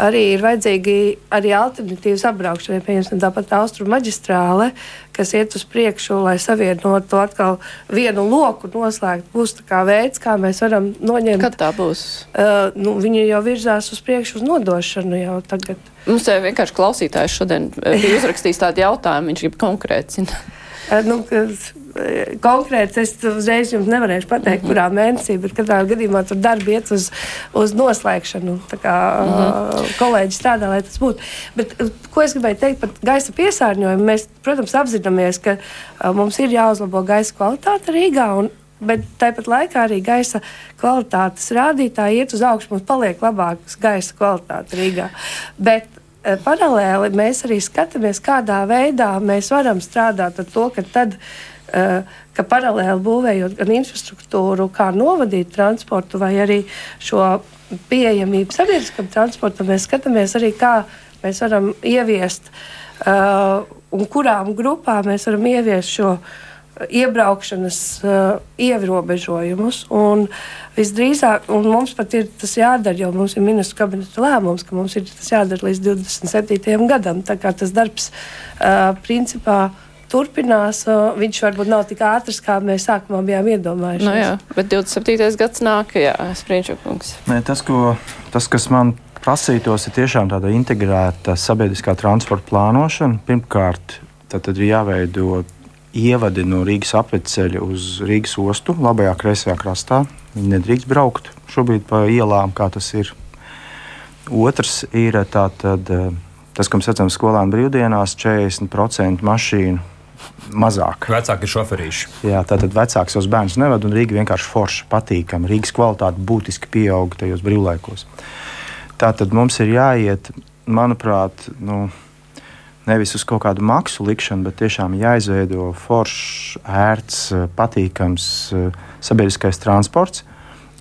Speaker 3: arī ir vajadzīgi arī alternatīvas apbraukšanai, pieņemsim, tāpat austrumu maģistrāle, kas iet uz priekšu, lai savienotu atkal vienu loku noslēgt. Būs tā kā veids, kā mēs varam noņemt.
Speaker 2: Kad tā būs?
Speaker 3: Uh, nu, viņi jau virzās uz priekšu uz nodošanu jau tagad.
Speaker 2: Mums te vienkārši klausītājs šodien bija uzrakstījis tādu jautājumu, viņš grib konkrēti zināt.
Speaker 3: Uh, nu, konkrēts es uzreiz jums nevarēšu pateikt, kurā mēnesī, bet katrā gadījumā tur darbi iet uz, uz noslēgšanu. Tā kā mm -hmm. kolēģi strādā, lai tas būtu. Bet, ko es gribēju teikt par gaisa piesārņojumu? Mēs, protams, apzināmies, ka mums ir jāuzlabo gaisa kvalitāte Rīgā. Un, Bet tāpat laikā arī gaisa kvalitātes rādītāji iet uz augšu. Mums paliek labāks gaisa kvalitāte Rīgā. Bet paralēli mēs arī skatāmies, kādā veidā mēs varam strādāt ar to, ka tad, Eh, ka paralēli būvējot gan infrastruktūru, kā novadīt transportu, vai arī šo pieejamību sabiedriskam transportam, mēs skatāmies arī, kā mēs varam ieviest uh, un kurām grupām mēs varam ieviest šo iebraukšanas uh, ierobežojumus. Un visdrīzāk, un mums pat ir tas jādara, jo mums ir ministru kabineta lēmums, ka mums ir tas jādara līdz 27. gadam. Tā kā tas darbs uh, principā turpinās. Viņš varbūt nav tik ātrs, kā mēs sākumā bijām iedomājušies.
Speaker 2: Nu jā, bet 27. gads nāk, jā, Sprīņšokungs.
Speaker 4: Tas, ko, tas, kas man prasītos, ir tiešām tāda integrēta sabiedriskā transporta plānošana. Pirmkārt, tad ir jāveido ievadi no Rīgas apceļa uz Rīgas ostu, labajā kreisajā krastā. Viņi nedrīkst braukt šobrīd pa ielām, kā tas ir. Otrs ir tātad, tas, ko mēs redzam skolēnu brīvdienās, 40% mašīnu mazāk.
Speaker 5: Vecāki šoferīši.
Speaker 4: Jā, tātad vecāks savus bērnus nevada, un Rīga vienkārši forša, patīkama. Rīgas kvalitāte būtiski pieauga tajos brīvlaikos. Tātad mums ir jāiet, manuprāt, nu, nevis uz kaut kādu maksu likšanu, bet tiešām jāizveido foršs, ērts, patīkams sabiedriskais transports.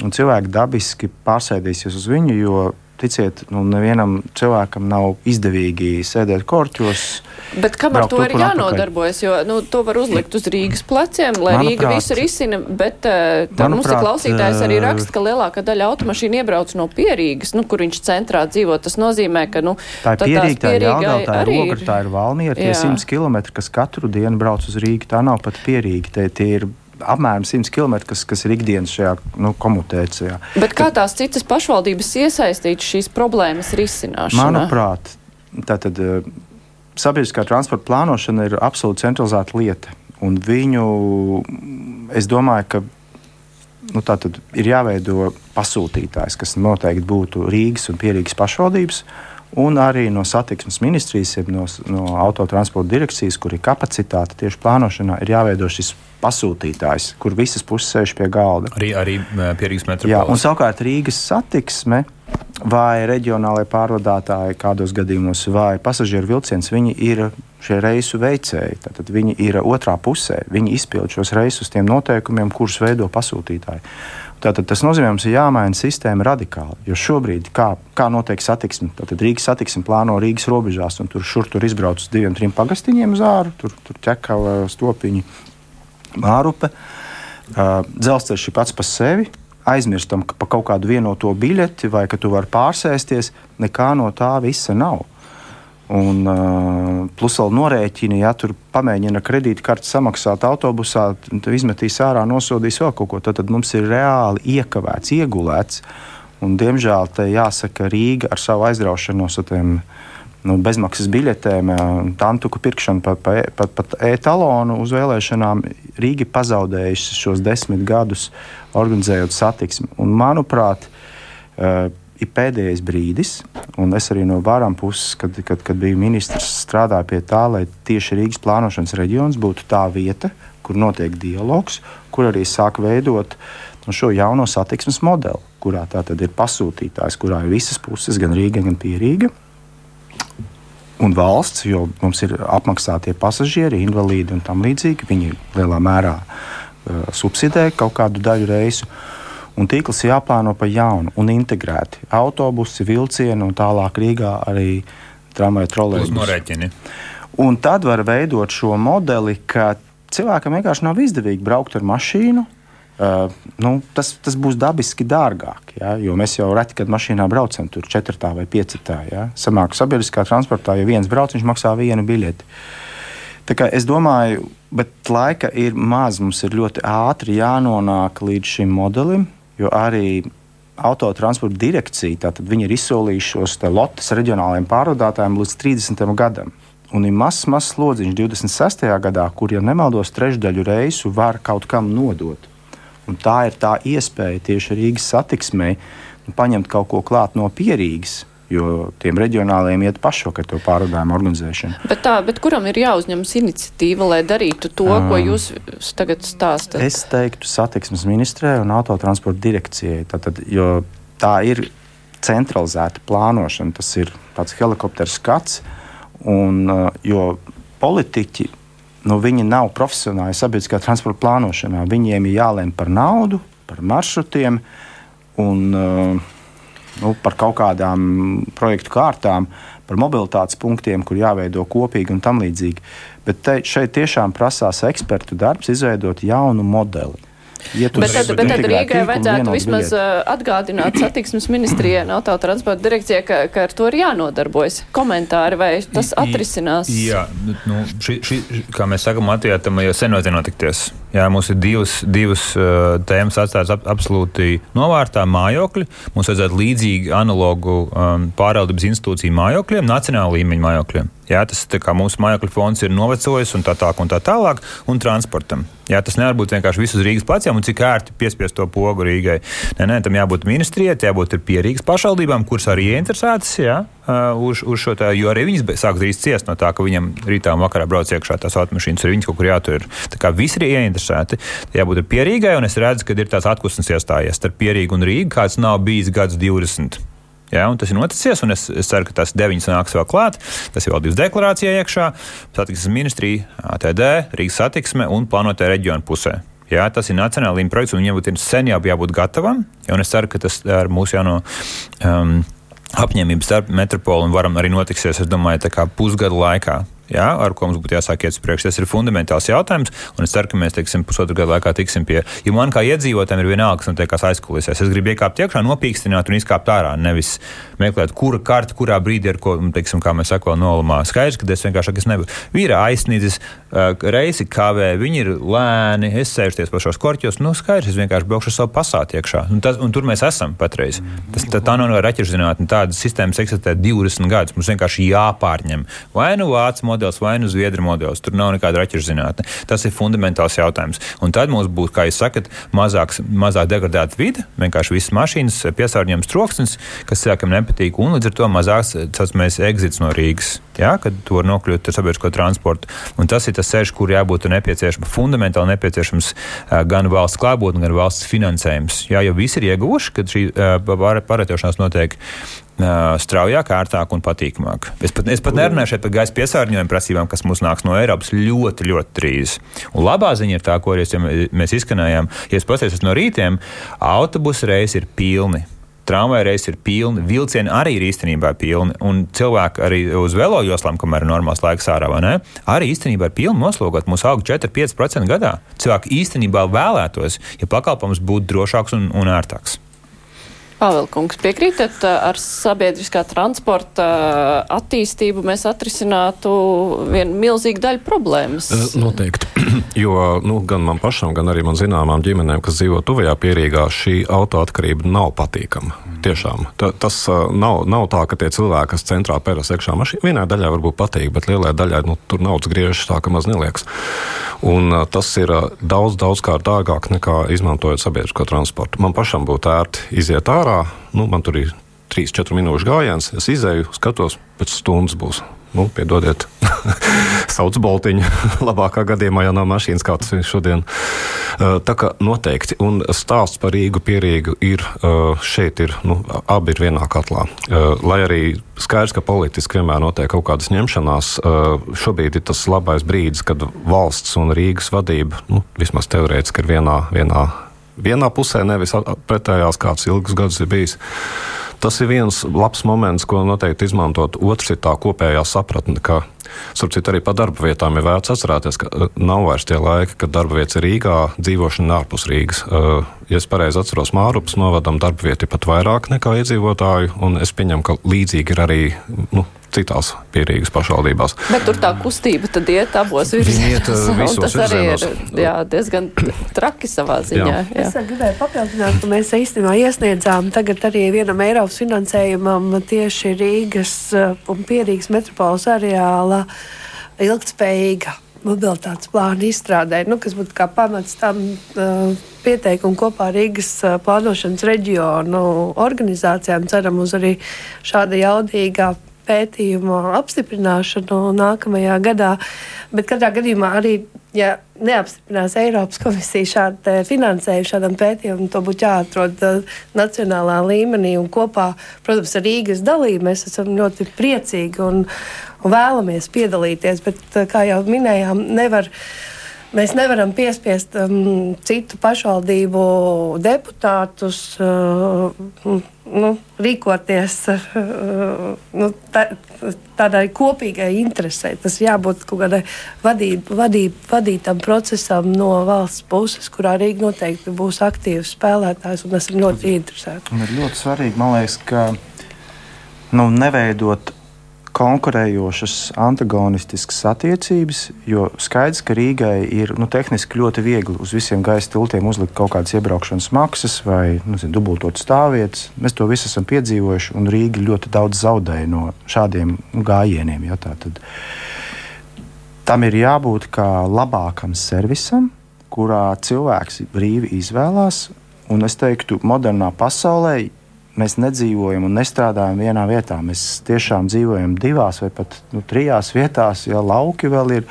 Speaker 4: Un cilvēki dabiski pārsēdīsies uz viņu, jo ticiet, nu, nevienam cilvēkam nav izdevīgi sēdēt korķos.
Speaker 2: Bet kam ar to ir jānodarbojas? Jo nu, to var uzlikt uz Rīgas pleciem, lai manuprāt, Rīga visu risina. Bet uh, manuprāt, mums ir klausītājs arī raksta, ka lielākā daļa automašīnu iebrauc no Pierīgas, nu, kur viņš centrā dzīvo. Tas nozīmē, ka nu,
Speaker 4: tā ir Pierīga, tā ir Jālgava, tā ir Rogra, tā ir Valmiera. Tie 100 km, kas katru dienu brauc uz Rīgu, tā nav pat Pierīga. Tie, tie ir apmēram 100 km, kas, kas ir ikdienas šajā nu, komutācijā.
Speaker 2: Bet kā tās citas pašvaldības iesaistītas šīs problēmas risināšanā?
Speaker 4: Manuprāt, tātad, eh, sabiedriskā transporta plānošana ir absolūti centralizēta lieta. Un viņu, es domāju, ka nu, ir jāveido pasūtītājs, kas noteikti būtu Rīgas un Pierīgas pašvaldības. Un arī no satiksmes ministrijas, no, no autotransporta direkcijas, kur ir kapacitāte tieši plānošanā, ir jāveido šis pasūtītājs, kur visas puses sēž pie galda.
Speaker 5: Arī, arī pie Rīgas metropoles. Jā,
Speaker 4: un savukārt Rīgas satiksme vai reģionālajie pārvadātāji kādos gadījumos vai pasažieru vilciens, viņi ir šie reisu veicēji. Tad viņi ir otrā pusē. Viņi izpild šos reisus tiem noteikumiem, kurus veido pasūtītāji. Tātad tas nozīmē, ka mums ir jāmaina sistēma radikāli. Jo šobrīd, kā, kā notiek satiksme, tad Rīgas satiksme plāno Rīgas robežās, un tur šur tur izbrauc uz diviem, trim pagastiņiem uz āru, tur, tur ķekava stopiņi, mārupe. Uh, dzelzceļš ir pats par sevi. Aizmirstam ka par kaut kādu vienoto biļeti vai ka tu vari pārsēsties. Nekā no tā visa nav. Un, uh, plus vēl norēķini, ja tur pamēģina kredītkarti samaksāt autobusā, tad izmetīs ārā, nosodīs vēl kaut ko. Tad, tad mums ir reāli iekavēts, iegulēts. Un, diemžēl te jāsaka, Rīga ar savu aizraušanos ar tiem nu, bezmaksas biļetēm, tantuku pirkšanu, pat pa, pa, pa, pa e-talonu uz vēlēšanām, Rīga pazaudējusi šos desmit gadus organizējot satiksmi. Un, manuprāt, uh, ir pēdējais brīdis, un es arī no varam puses, kad, kad, kad biju ministrs, strādāju pie tā, lai tieši Rīgas plānošanas reģions būtu tā vieta, kur notiek dialogs, kur arī sāk veidot nu, šo jauno satiksmes modeli, kurā tā tad ir pasūtītājs, kurā ir visas puses, gan Rīga, gan Pierīga un valsts, jo mums ir apmaksātie pasažieri, invalīdi un tam līdzīgi. Viņi lielā mērā uh, subsidē kaut kādu daļu reisu. Un tīkls jāplāno pa jaunu un integrēti. Autobusi, vilcieni un tālāk Rīgā arī tramvaja trolēļi. Un tad var veidot šo modeli, ka cilvēkam vienkārši nav izdevīgi braukt ar mašīnu, Uh, nu, tas, tas būs dabiski dārgāk. Ja, jo mēs jau reti, kad mašīnā braucam, tur 4 vai 5. Ja. Samāk sabiedriskā transportā, ja viens brauc, viņš maksā vienu biļeti. Es domāju, bet laika ir maz. Mums ir ļoti ātri jānonāk līdz šim modelim, jo arī autotransporta direkcija ir izsolījusi šos lotus reģionālajiem pārvadātājiem līdz 30. gadam. Un ir mazs, mazs slodziņš 26. gadā, kur, ja nemaldos, trešdaļu reisu var kaut kam nodot. Un tā ir tā iespēja tieši Rīgas satiksmei nu, paņemt kaut ko klāt no pierīgas. Jo tiem reģionāliem iet pašvakar to pārvadājumu organizēšanu.
Speaker 2: Bet, tā, bet kuram ir jāuzņemas iniciatīva, lai darītu to, um, ko jūs tagad stāstāt?
Speaker 4: Es teiktu satiksmes ministrē un autotransporta direkcijai. Tātad, jo tā ir centralizēta plānošana, tas ir tāds helikopters skats. Un, jo politiķi nu, viņi nav profesionāli sabiedriskā transporta plānošanā. Viņiem ir jālem par naudu, par maršrutiem un uh, nu, par kaut kādām projektu kārtām, par mobilitātes punktiem, kur jāveido kopīgi un tam līdzīgi. Bet te, šeit tiešām prasās ekspertu darbs izveidot jaunu modeli.
Speaker 2: Ja bet tad, bet tad Rīgai vajadzētu vismaz uh, atgādināt satiksmes ministrijai un autotransporta direkcijai, ka, ka ar to ir jānodarbojas. Komentāri vai tas atrisinās?
Speaker 5: Jā, nu, šī, šī, kā mēs sakam, Latvijā tam jau sen vajadzēja notikties. Jā, mums ir divas, divas uh, tēmas atstātas ap, absolūti novārtā mājokļi. Mums vajadzētu līdzīgi analogu um, pārvaldības institūciju mājokļiem, nacionāla līmeņa mājokļiem. Jā, tas kā mūsu mājokļu fonds ir novecojis un tā tālāk, un tā tālāk, un transportam. Jā, tas nevar būt vienkārši viss uz Rīgas pleciem un cik ērti piespiest to pogu Rīgai. Nē, nē, tam jābūt ministrijai, jābūt pierīgas pašvaldībām, kuras arī ieinteresētas jā, uz, uz šo tā, jo arī viņas sāk drīz ciest no tā, ka viņam rītā un vakarā brauc iekšā tās automašīnas, ir viņas kaut kur jātur. Tā kā visi ir ieinteresēti, jābūt pierīgai, un es redzu, ka ir tās atklāsmes iestājies starp pierīgu un Rīgu, kāds nav bijis gads 20. Ja, tas ir noticis, un es, es ceru, ka tas deviņas nāks vēl klāt. Tas ir valdības deklarācijā iekšā, satiksmes ministrija, ATD, Rīgas satiksme un plānotajā reģiona pusē. Jā, tas ir nacionāla līmeņa projekts, un viņam būtu sen jābūt gatavam. Ja, es ceru, ka tas ar mūsu jauno um, apņēmību starp metropoli un varam arī notiksies, es domāju, pusgada laikā jā, ar ko mums būtu jāsāk iet uz priekšu. Tas ir fundamentāls jautājums, un es ceru, ka mēs teiksim, pusotru gadu laikā tiksim pie. Jo man kā iedzīvotājiem ir vienalga, kas notiek aizkulisēs. Es gribu iekāpt iekšā, nopīkstināt un izkāpt ārā, nevis meklēt, kura karta, kurā brīdī ar ko, teiksim, kā mēs sakām, nolamā. Skaidrs, ka es vienkārši es nevaru. Vīra aizsniedzis, uh, reisi kavē, viņi ir lēni, es sēžos pa šos korķos. Nu, skaidrs, es vienkārši braukšu savu pasāti iekšā. Un, tas, un tur mēs esam patreiz. Tas, tā, tā nav no raķešu tādas sistēmas eksistē 20 gadus. Mums vienkārši jāpārņem vai nu vācu modelis, vai nu zviedru modelis. Tur nav nekāda raķešu. Tas ir fundamentāls jautājums. Un tad mums būs, kā jūs sakat, mazāks, mazāk degradēta vide, vienkārši visas mašīnas piesārņojums troksnis, kas cilvēkam nepatīk un līdz ar to mazāks tas mēs exits no Rīgas. Jā, kad tu vari nokļūt ar sabiedrisko transportu. Un tas ir tas ceļš, kur jābūt nepieciešams, fundamentāli nepieciešams gan valsts klātbūtne, gan valsts finansējums. Jā, jo visi ir ieguvuši, kad šī pārvietošanās notiek straujāk, ērtāk un patīkamāk. Es pat, es pat nerunāju šeit par gaisa piesārņojumu prasībām, kas mums nāks no Eiropas ļoti, ļoti drīz. Un labā ziņa ir tā, ko mēs izskanējām. Ja es paskatījos no rītiem, autobusu reizes ir pilni tramvaja reizes ir pilni, vilcieni arī ir īstenībā pilni, un cilvēki arī uz velojoslām, kamēr ir normāls laiks ārā, ne, arī īstenībā ir pilni noslogot. Mūsu auga 4-5% gadā. Cilvēki īstenībā vēlētos, ja pakalpojums būtu drošāks un, un ērtāks.
Speaker 2: Pavelkungs, piekrītat, ar sabiedriskā transporta attīstību mēs atrisinātu vienu milzīgu daļu problēmas?
Speaker 6: Noteikti. Jo nu, gan man pašam, gan arī man zināmām ģimenēm, kas dzīvo tuvajā pierīgā, šī autoatkarība nav patīkama. Tiešām. Ta, tas nav, nav tā, ka tie cilvēki, kas centrā pēras iekšā mašīnā, vienai daļai varbūt patīk, bet lielai daļai nu, tur naudas griežas tā, ka maz neliekas. Un, tas ir daudz, daudz kā dārgāk nekā izmantojot sabiedrisko transportu. Man pašam būtu ērti iziet ārā, nu, man tur ir 3-4 minūšu gājiens, es izēju, skatos, pēc stundas būs nu, piedodiet, sauc boltiņu. Labākā gadījumā jau nav mašīnas, tas ir šodien. Tā kā noteikti. Un stāsts par Rīgu pierīgu ir šeit, ir, nu, abi ir vienā katlā. Lai arī skaidrs, ka politiski vienmēr notiek kaut kādas ņemšanās, šobrīd ir tas labais brīdis, kad valsts un Rīgas vadība, nu, vismaz teorētiski, ir vienā, vienā, vienā pusē, nevis pretējās kāds ilgus gadus ir bijis. Tas ir viens labs moments, ko noteikti izmantot. Otrs ir tā kopējā sapratne, ka, starp citu, arī par darba vietām ir vērts atcerēties, ka uh, nav vairs tie laiki, kad darba vietas ir Rīgā, dzīvošana ārpus Rīgas. Uh, ja es pareizi atceros, Mārupas novadam ir pat vairāk nekā iedzīvotāju, un es pieņemu, ka līdzīgi ir arī nu, citās pierīgas pašvaldībās.
Speaker 2: Bet tur tā kustība tad iet abos virzienos. Tas arī ir jā, diezgan traki savā ziņā. Jā.
Speaker 3: Jā. Es gribēju papildināt, ka mēs īstenībā iesniedzām tagad arī vienam Eiropas finansējumam tieši Rīgas uh, un Pierīgas metropoles areāla ilgtspējīga mobilitātes plāna izstrādē, nu, kas būtu kā pamats tam uh, pieteikumu kopā Rīgas uh, plānošanas reģionu organizācijām. Ceram uz arī šāda jaudīga pētījumu apstiprināšanu nākamajā gadā. Bet katrā gadījumā arī, ja neapstiprinās Eiropas komisija šādu finansējumu šādam pētījumam, to būtu jāatrod uh, nacionālā līmenī un kopā, protams, ar Rīgas dalību mēs esam ļoti priecīgi un, un vēlamies piedalīties. Bet, uh, kā jau minējām, nevar. Mēs nevaram piespiest um, citu pašvaldību deputātus uh, nu, rīkoties uh, nu, tā, tādai kopīgai interesē. Tas jābūt kaut kādai vadīb, vadīb, vadītam procesam no valsts puses, kurā Rīga noteikti būs aktīvs spēlētājs un esam ļoti interesēti.
Speaker 4: Un ir ļoti svarīgi, man liekas, ka nu, neveidot konkurējošas, antagonistiskas attiecības, jo skaidrs, ka Rīgai ir nu, tehniski ļoti viegli uz visiem gaisa tiltiem uzlikt kaut kādas iebraukšanas maksas vai nu, zin, dubultot stāvvietas. Mēs to visu esam piedzīvojuši, un Rīga ļoti daudz zaudēja no šādiem gājieniem. Ja, tam ir jābūt kā labākam servisam, kurā cilvēks brīvi izvēlās. Un es teiktu, modernā pasaulē mēs nedzīvojam un nestrādājam vienā vietā. Mēs tiešām dzīvojam divās vai pat nu, trijās vietās, ja lauki vēl ir.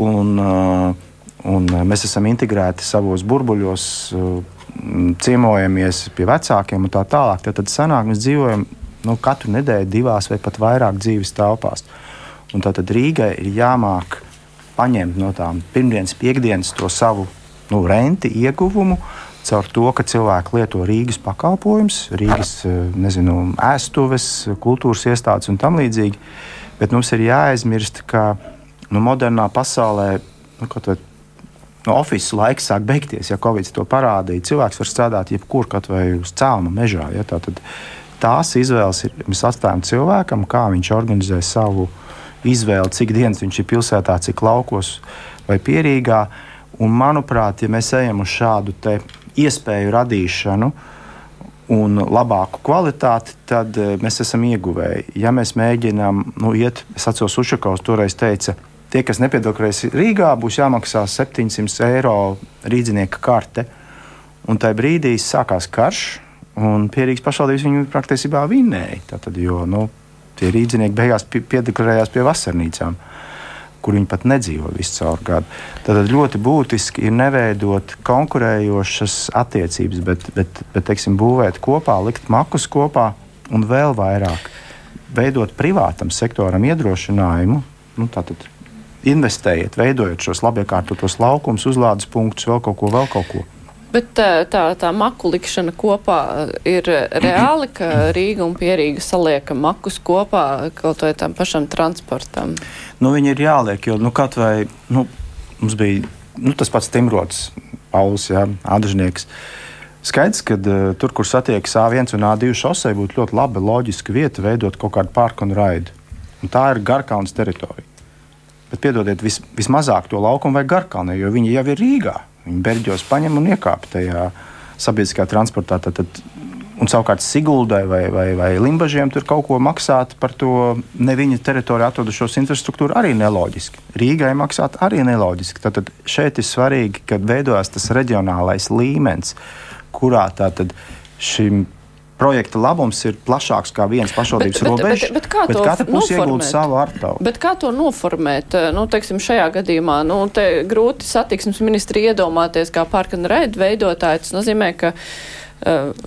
Speaker 4: Un, uh, un mēs esam integrēti savos burbuļos, uh, ciemojamies pie vecākiem un tā tālāk. Tad, tad sanāk, mēs dzīvojam nu, katru nedēļu divās vai pat vairāk dzīves telpās. Un tad Rīgai ir jāmāk paņemt no tām pirmdienas, piekdienas to savu nu, renti, ieguvumu caur to, ka cilvēki lieto Rīgas pakalpojumus, Rīgas eh, nezinu, ēstuves, kultūras iestādes un tam līdzīgi. Bet mums ir jāaizmirst, ka nu, modernā pasaulē nu, kaut vai no oficiāla laiks sāk beigties, ja Covid to parādīja. Cilvēks var strādāt jebkur, kaut vai uz cēluma mežā. Ja, tā, tad, tās izvēles ir, mēs atstājam cilvēkam, kā viņš organizē savu izvēli, cik dienas viņš ir pilsētā, cik laukos vai pierīgā. Un, manuprāt, ja mēs ejam uz šādu iespēju radīšanu un labāku kvalitāti, tad eh, mēs esam ieguvēji. Ja mēs mēģinām nu, iet, es atceros, Ušakovs toreiz teica, tie, kas nepiedalās Rīgā, būs jāmaksā 700 eiro rīznieka karte. Un tajā brīdī sākās karš, un pierīgas pašvaldības viņu praktiski vinnēja. Tātad, jo nu, tie rīznieki beigās piedalījās pie vasarnīcām kur viņi pat nedzīvo visu caur gadu. Tad ļoti būtiski ir neveidot konkurējošas attiecības, bet, bet, bet teiksim, būvēt kopā, likt makus kopā un vēl vairāk veidot privātam sektoram iedrošinājumu. Nu, tātad, investējiet, veidojot šos labi iekārtotos laukumus, uzlādes punktus, vēl kaut ko, vēl kaut ko.
Speaker 2: Bet tā, tā, maku likšana kopā ir reāli, ka Rīga un Pierīga salieka makus kopā kaut vai tam pašam transportam?
Speaker 4: Nu, viņi ir jāliek, jo nu, kaut vai nu, mums bija nu, tas pats Timrods, Pauls, jā, Ādžnieks. Skaidrs, ka uh, tur, kur satiekas A1 un A2 šosei, būtu ļoti laba loģiska vieta veidot kaut kādu parku un raidu. Un tā ir Garkaunas teritorija. Bet piedodiet, vis, vismazāk to laukumu vajag Garkalnē, jo viņi jau ir Rīgā. Viņi berģos paņem un iekāp tajā sabiedriskā transportā. Tad, tad, un savukārt Siguldai vai, vai, vai Limbažiem tur kaut ko maksāt par to ne viņa teritorijā atrodušos infrastruktūru arī neloģiski. Rīgai maksāt arī neloģiski. Tad, tad šeit ir svarīgi, ka veidojas tas reģionālais līmenis, kurā tātad šim projekta labums ir plašāks kā viens pašvaldības robežs. Bet, bet, bet, bet katra puse iegūst savu artavu.
Speaker 2: Bet kā to noformēt? Nu, teiksim, šajā gadījumā nu, grūti satiksmes ministri iedomāties kā parka un raidu veidotāji. Tas nozīmē, ka uh,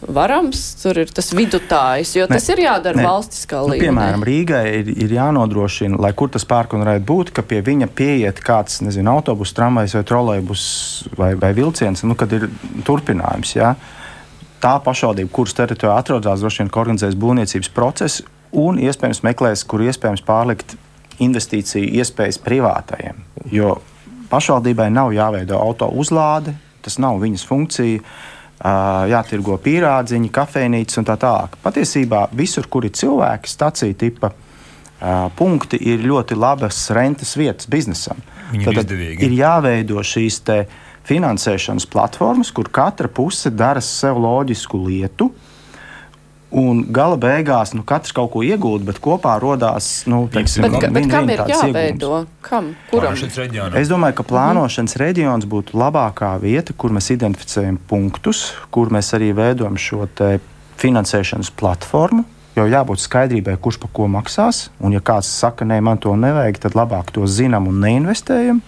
Speaker 2: varams, tur ir tas vidutājs, jo ne, tas ir jādara ne. valstiskā nu, līmenī.
Speaker 4: Piemēram, Rīgai ir, ir jānodrošina, lai kur tas pērk un raid būtu, ka pie viņa pieiet kāds, nezinu, autobus, tramvajs vai trolejbus vai, vai vilciens, nu, kad ir turpinājums. Ja? Tā pašvaldība, kuras teritorijā atrodas, droši vien organizēs būvniecības procesu un iespējams meklēs, kur iespējams pārlikt investīciju iespējas privātajiem. Jo pašvaldībai nav jāveido auto uzlāde, tas nav viņas funkcija. Jātirgo pīrādziņi, kafejnīcas un tā tālāk. Patiesībā visur, kur ir cilvēki, stacija tipa punkti, ir ļoti labas rentes vietas biznesam.
Speaker 5: Tad
Speaker 4: ir jāveido šīs te, uh, finansēšanas platformas, kur katra puse dara sev loģisku lietu. Un gala beigās nu, katrs kaut ko iegūst, bet kopā radās nu, teiksim,
Speaker 2: bet, bet kam ir jāveido? Kam? Kuram?
Speaker 4: Es domāju, ka plānošanas mm. reģions būtu labākā vieta, kur mēs identificējam punktus, kur mēs arī veidojam šo finansēšanas platformu. Jo jābūt skaidrībai, kurš par ko maksās. Un, ja kāds saka, nē, man to nevajag, tad labāk to zinām un neinvestējam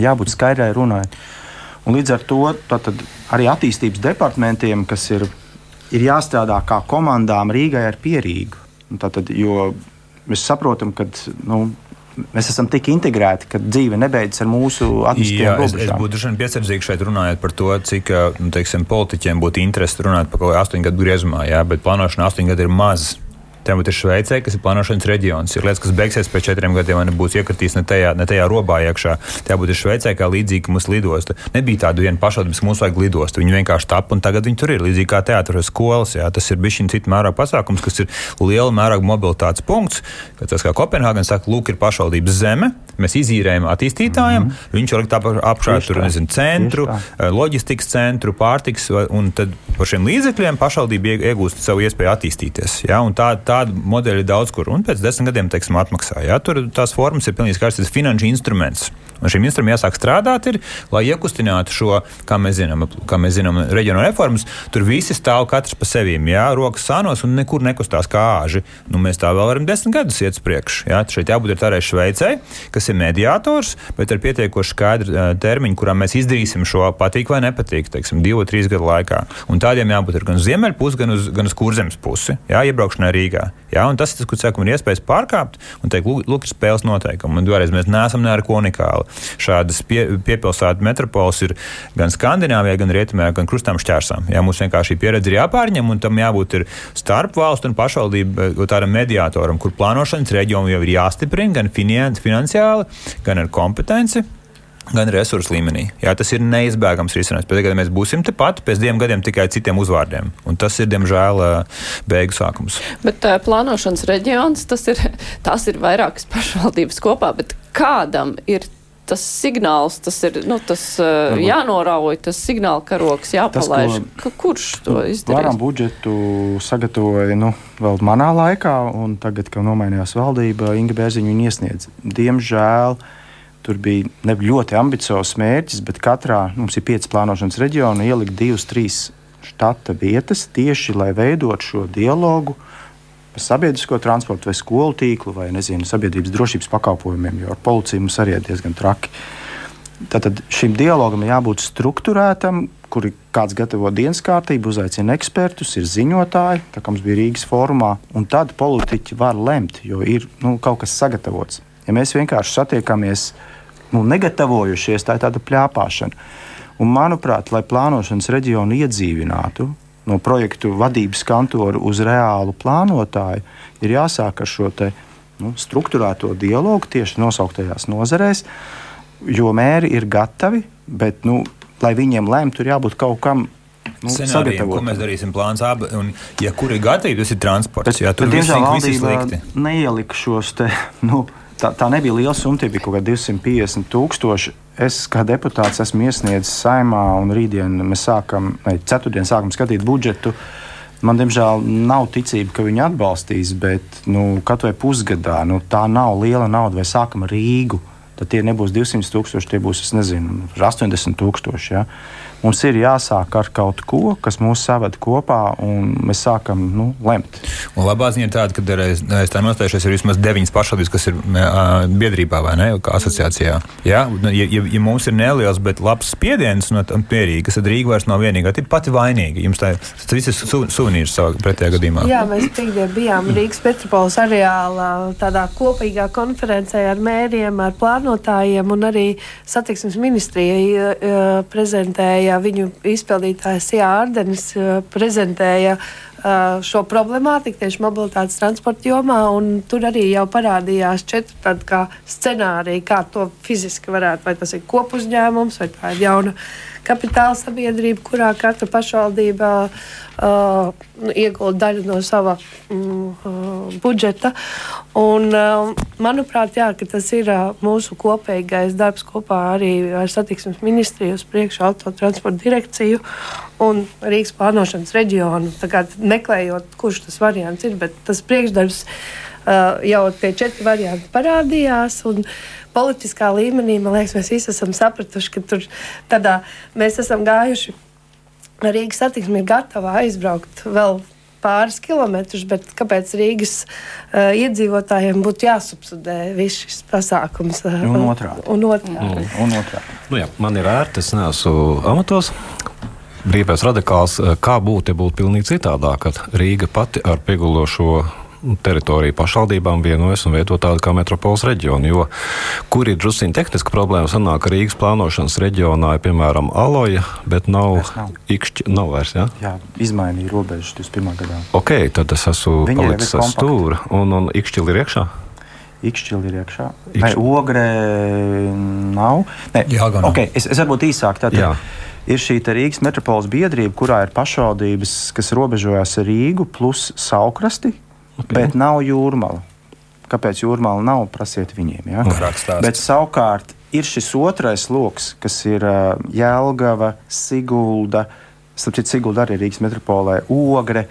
Speaker 4: jābūt skaidrai runai. Un līdz ar to arī attīstības departamentiem, kas ir, ir jāstrādā kā komandām Rīgai ar pierīgu. Tātad, jo mēs saprotam, ka nu, mēs esam tik integrēti, ka dzīve nebeidzas ar mūsu attīstību.
Speaker 5: Es, es būtu vien piesardzīgs šeit runājot par to, cik nu, teiksim, politiķiem būtu interesi runāt par kaut kādu astoņu gadu griezumā, jā, bet plānošana astoņu gadu ir maz. Tā būtu Šveicē, kas ir plānošanas reģions. Ir lietas, kas beigsies pēc četriem gadiem, un būs iekritīs ne tajā, ne tajā robā iekšā. Tā būtu Šveicē, kā līdzīga mums lidosta. Nebija tāda viena pašvaldības, mums vajag lidostu. Viņi vienkārši tap, un tagad viņi tur ir līdzīgi kā teātris skolas. Jā. Tas ir bijis šis cits mērā pasākums, kas ir liela mēroga mobilitātes punkts. Tas kā Kopenhāgenes saka, lūk, ir pašvaldības zeme. Mēs izīrējam attīstītājiem, mm -hmm. viņš var likt apšā tur, nezinu, centru, loģistikas centru, pārtiks, un tad par šiem līdzekļiem pašvaldība iegūst savu iespēju attīstīties. Ja? Un tā, tādu modeļu daudz kur, un pēc desmit gadiem, teiksim, atmaksā. Ja? Tur tās formas ir pilnīgi skaidrs, tas ir finanšu instruments. Un šim instrumentam jāsāk strādāt, ir, lai iekustinātu šo, kā mēs zinām, kā mēs zinām reģionu reformas. Tur visi stāv katrs pa sevi, jā, rokas sānos un nekur nekustās kā āži. Nu, mēs tā vēl varam desmit gadus iet uz priekšu. Jā. Šeit jābūt tādai Šveicē, kas ir mediātors, bet ar pietiekoši skaidru uh, termiņu, kurā mēs izdarīsim šo patīk vai nepatīk, teiksim, divu, trīs gadu laikā. Un tādiem jābūt gan uz ziemeļpusi, gan uz, gan uz kurzemes pusi, jā, iebraukšanai Rīgā. Jā, un tas ir tas, ko saka, ir iespējas pārkāpt un teikt, lūk, ir spēles noteikumi. Un vēlreiz mēs neesam ne ar ko unikāli. Šādas pie, piepilsētu metropoles ir gan Skandināvijā, gan Rietumē, gan krustām šķērsām. Jā, mums vienkārši šī pieredze ir jāpārņem, un tam jābūt starp valstu un pašvaldību eh, tādam mediātoram, kur plānošanas reģionu jau ir jāstiprina gan finansiāli, gan ar kompetenci gan resursu līmenī. Jā, tas ir neizbēgams risinājums. Pēc tam mēs būsim tepat, pēc diviem gadiem tikai citiem uzvārdiem. Un tas ir, diemžēl, beigu sākums.
Speaker 2: Bet uh, plānošanas reģions, tas ir, tas ir vairākas pašvaldības kopā, bet kādam ir tas signāls, tas ir nu, tas, uh, jānorauj, tas signāla karoks jāpalaiž. Tas, ko, Kurš to izdarīja?
Speaker 4: Varam budžetu sagatavoja nu, vēl manā laikā, un tagad, kad nomainījās valdība, Inga Bērziņa viņu iesniedz. Diemžēl tur bija ne ļoti ambiciozs mērķis, bet katrā mums ir pieci plānošanas reģioni, ielikt divas, trīs štata vietas tieši lai veidot šo dialogu par sabiedrisko transportu, vai skolu tīklu, vai nezinu, sabiedrības drošības pakalpojumiem, jo ar policiju mums arī ir diezgan traki. Tātad šim dialogam jābūt struktūrētam, kur kāds gatavo dienas kārtību, uzaicina ekspertus, ir ziņotāji, tā kā mums bija Rīgas formā, un tad politiķi var lemt, jo ir nu, kaut kas sagatavots. Ja mēs vienkārši satiekamies nu, negatavojušies, tā ir tāda plāpāšana. Un, manuprāt, lai plānošanas reģionu iedzīvinātu, no projektu vadības kantora uz reālu plānotāju, ir jāsāk ar šo te, nu, struktūrēto dialogu tieši nosauktajās nozarēs, jo mēri ir gatavi, bet, nu, lai viņiem lemtu, ir jābūt kaut kam.
Speaker 5: Nu, Scenārijiem, ko mēs darīsim, plāns abi. Un, ja kur ir gatavība, tas ir transports. Bet, jā, tur
Speaker 4: diemžēl valdība neielika šos te, nu, tā, tā nebija liela summa, tie bija kaut kādi 250 tūkstoši. Es kā deputāts esmu iesniedzis saimā, un rītdien mēs sākam, ne, ceturtdien sākam skatīt budžetu. Man, diemžēl, nav ticība, ka viņi atbalstīs, bet nu, katru pusgadā nu, tā nav liela nauda. Vai sākam ar Rīgu, tad tie nebūs 200 tūkstoši, tie būs, nezinu, 80 tūkstoši. Ja? Mums ir jāsāk ar kaut ko, kas mūs saved kopā, un mēs sākam nu, lemt.
Speaker 5: Un labā ziņa ir tāda, ka reiz, reiz tā nostājušies ir vismaz deviņas pašvaldības, kas ir uh, biedrībā vai ne, kā asociācijā. Ja? Ja, ja, ja mums ir neliels, bet labs spiediens no pierīgas, tad Rīga vairs nav vienīgā. Tad pati vainīga. Jums tā, tas viss ir su, suvenīrs savā pretējā gadījumā.
Speaker 3: Jā, mēs tikdien bijām Rīgas metropoles areālā tādā kopīgā konferencē ar mēriem, ar plānotājiem un arī satiksmes ministrija uh, prezentēja ja viņu izpildītājs Jārdenis uh, prezentēja uh, šo problemātiku tieši mobilitātes transporta jomā, tur arī jau parādījās četri tādi scenāriji, kā to fiziski varētu, vai tas ir kopuzņēmums, vai tā ir jauna kapitāla sabiedrība, kurā katra pašvaldība uh, iegulda daļu no sava mm, uh, budžeta. Un, uh, manuprāt, jā, tas ir uh, mūsu kopīgais darbs kopā arī ar satiksmes ministriju, priekšu autotransporta direkciju un Rīgas plānošanas reģionu. Meklējot, kurš tas variants ir, bet tas priekšdarbs uh, jau tie četri varianti parādījās. Un, politiskā līmenī, man liekas, mēs visi esam sapratuši, ka tur tādā mēs esam gājuši. Rīgas satiksme ir gatava aizbraukt vēl pāris kilometrus, bet kāpēc Rīgas uh, iedzīvotājiem būtu jāsubsidē viss šis pasākums?
Speaker 4: Uh, un otrādi.
Speaker 3: Un otrādi.
Speaker 4: Mm. Un otrādi.
Speaker 6: Nu, jā, man ir ērti, es neesmu amatos. Brīvais radikāls, kā būtu, ja būtu pilnīgi citādāk, kad Rīga pati ar piegulošo teritoriju pašvaldībām vienojas un veido tādu kā metropoles reģionu. Jo kur ir drusciņa tehniska problēma, sanāk, Rīgas plānošanas reģionā ir piemēram Aloja, bet nav,
Speaker 4: nav.
Speaker 6: ikšķi, nav vairs. Ja?
Speaker 4: Jā, izmainīja robežas 21. gadā.
Speaker 6: Ok, tad es esmu
Speaker 4: Viņa
Speaker 6: palicis
Speaker 4: kompakta.
Speaker 6: stūra un, un ikšķili ir iekšā.
Speaker 4: Ikšķili ir iekšā.
Speaker 6: Ikšķi-
Speaker 4: Nē, ogre nav. Nē,
Speaker 5: Jelgava nav.
Speaker 4: okay, es, es varbūt īsāk. Tātad,
Speaker 6: Jā.
Speaker 4: ir šī te Rīgas metropoles biedrība, kurā ir pašvaldības, kas robežojas ar Rīgu, plus saukrasti, okay. bet nav jūrmala. Kāpēc jūrmala nav? Prasiet viņiem. Ja? Bet savukārt ir šis otrais lokus, kas ir uh, Jēlgava, Sigulda, starp citu, Sigulda arī Rīgas metropolē, Ogre.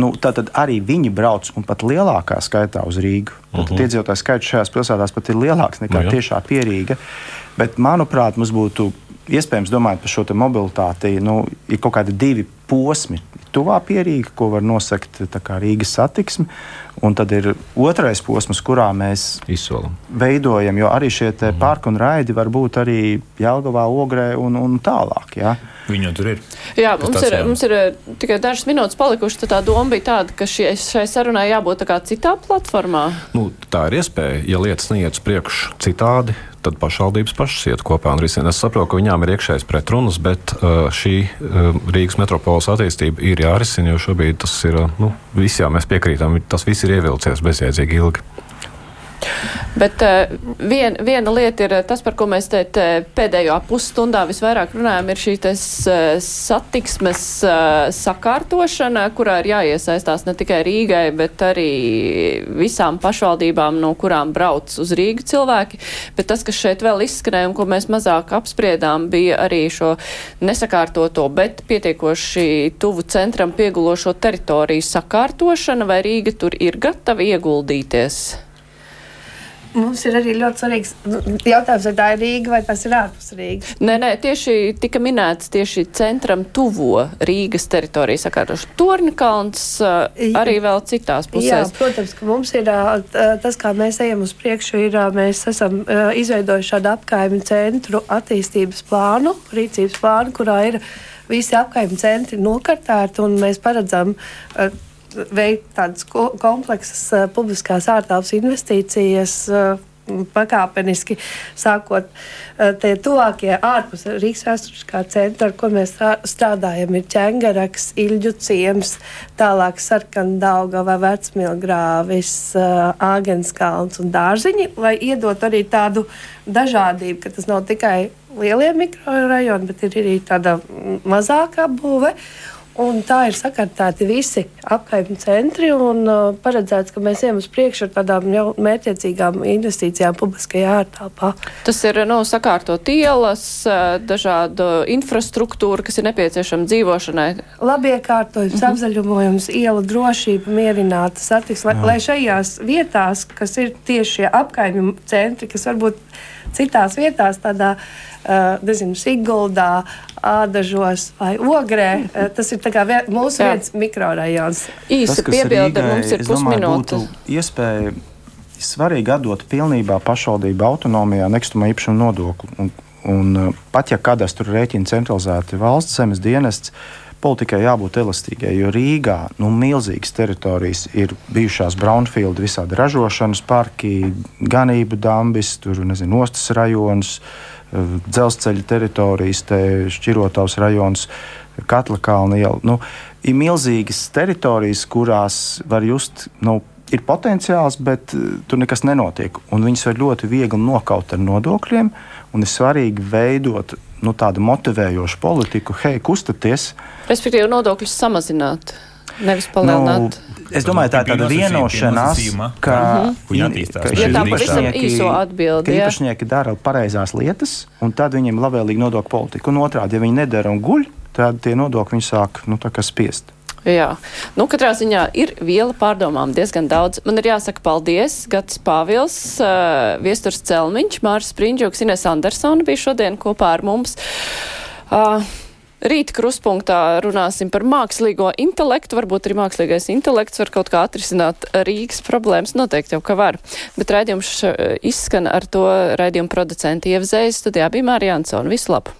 Speaker 4: Nu, Tātad arī viņi brauc un pat lielākā skaitā uz Rīgu. Tad uh -huh. iedzīvotāju skaits šajās pilsētās pat ir lielāks nekā
Speaker 6: Nu
Speaker 4: no,
Speaker 6: jā.
Speaker 4: tiešā pierīga. Bet, manuprāt, mums būtu iespējams domāt par šo mobilitāti. Nu, ir kaut kādi divi posmi. Tuvā pierīga, ko var nosakt Rīgas satiksme, un tad ir otrais posms, kurā mēs
Speaker 6: Izsolam.
Speaker 4: veidojam, jo arī šie mm. parki un raidi var būt arī Jālgavā, Ogrē un, un tālāk. Ja?
Speaker 5: Viņi jau tur ir.
Speaker 2: Jā,
Speaker 5: Tas
Speaker 2: mums
Speaker 5: tāds,
Speaker 2: ir,
Speaker 5: jā.
Speaker 2: mums ir eh, tikai dažas minūtes palikušas. Tā doma bija tāda, ka šie, šai sarunai jābūt citā platformā.
Speaker 6: Nu, tā ir iespēja. Ja lietas neiet uz priekšu citādi, tad pašvaldības pašas iet kopā un risina. Es saprotu, ka viņām ir iekšējas pretrunas, bet uh, šī uh, Rīgas metropoles attīstība ir jārisina, jo šobrīd tas ir, uh, nu, visi jā, mēs piekrītam, tas viss ir ievilcies bezjēdzīgi ilgi.
Speaker 2: Bet uh, vien, viena lieta ir eh, tas, par ko mēs te, pēdējo pusstundā visvairāk runājam, ir šī tes, uh, satiksmes uh, sakārtošana, kurā ir jāiesaistās ne tikai Rīgai, bet arī visām pašvaldībām, no kurām brauc uz Rīgu cilvēki. Bet tas, kas šeit vēl izskanēja un ko mēs mazāk apspriedām, bija arī šo nesakārtoto, bet pietiekoši tuvu centram piegulošo teritoriju sakārtošana, vai Rīga tur ir gatava ieguldīties?
Speaker 3: Mums ir arī ļoti svarīgs jautājums, vai tā ir Rīga vai tas ir ārpus Rīgas.
Speaker 2: Nē, nē, tieši tika minēts tieši centram tuvo Rīgas teritoriju sakārtošanu. Torņkalns uh, arī vēl citās
Speaker 3: Jā,
Speaker 2: pusēs.
Speaker 3: protams, ka mums ir ā, t- tas, kā mēs ejam uz priekšu, ir mēs esam izveidojuši šādu apkaimju centru attīstības plānu, rīcības plānu, kurā ir visi apkaimju centri nokartēti, un mēs paredzam veikt tādas ko- kompleksas ā, publiskās ārtelpas investīcijas. ā, Pakāpeniski sākot ā, tie tuvākie ārpus Rīgas vēsturiskā centra, ar ko mēs strā- strādājam, ir ķēngaraks, Ilģu ciems, tālāk sarkandauga vai vecmilgrāvis, Āgenskalns un dārziņi, lai iedot arī tādu dažādību, ka tas nav tikai lielie mikrorajoni, bet ir arī tāda mazākā būve. Un tā ir sakārtēti visi apkaimņu centri un uh, paredzēts, ka mēs ejam uz priekšu ar tādām jau mērķiecīgām investīcijām publiskajā ārtelpā.
Speaker 2: Tas ir nu, sakārtot ielas, uh, dažādu infrastruktūru, kas ir nepieciešama dzīvošanai.
Speaker 3: Labi iekārtojums, mm -hmm. apzaļumojums, iela drošība, mierināta satiksme, lai, lai šajās vietās, kas ir tieši šie apkaimņu centri, kas varbūt citās vietās, tādā uh, nezinu, Siguldā, Ādažos vai Ogrē, uh, tas ir tā kā vie- mūsu
Speaker 2: Jā.
Speaker 3: viens mikrorajons.
Speaker 2: Īsa piebilde mums ir pusminūte.
Speaker 4: iespēja svarīgi atdot pilnībā pašvaldību autonomijā nekustamā īpašuma nodokli. Un, un uh, pat ja kadastru rēķina centralizēti valsts zemes dienests, politikai jābūt elastīgai, jo Rīgā nu, milzīgas teritorijas ir bijušās brownfield, visādi ražošanas parki, ganību dambis, tur nezinu, ostas rajonus, uh, dzelzceļa teritorijas, te šķirotavs rajons, Katla kalna iela. Nu, ir milzīgas teritorijas, kurās var just. Nu, Ir potenciāls, bet uh, tur nekas nenotiek. Un viņas var ļoti viegli nokaut ar nodokļiem. Un ir svarīgi veidot nu, tādu motivējošu politiku, hei, kustieties.
Speaker 2: Respektīvi, nodokļus samazināt, nevis palielināt.
Speaker 4: Nu, es domāju, tā ir tāda vienošanās, ka,
Speaker 5: Viņi
Speaker 4: in-
Speaker 5: attīstās.
Speaker 4: ka
Speaker 5: Ja
Speaker 4: īpašnieki- ka īpašnieki dara pareizās lietas, un tad viņiem ir labvēlīga nodokļu politika. Un otrādi, ja viņi nedara un guļ, tad tie nodokļi viņi sāk nu, tā kā spiest.
Speaker 2: Jā, nu, katrā ziņā ir viela pārdomām diezgan daudz. Man ir jāsaka paldies. Gatis Pāvils, uh, Viesturs Celmiņš, Māris Sprindžoks, Ines Andersona bija šodien kopā ar mums. Uh, Rīt kruspunktā runāsim par mākslīgo intelektu. Varbūt arī mākslīgais intelekts var kaut kā atrisināt Rīgas problēmas. Noteikti jau ka var. Bet raidījums š- izskan ar to raidījumu producentu Ievzējas studijā bija Mārija Ansona. Visu labu!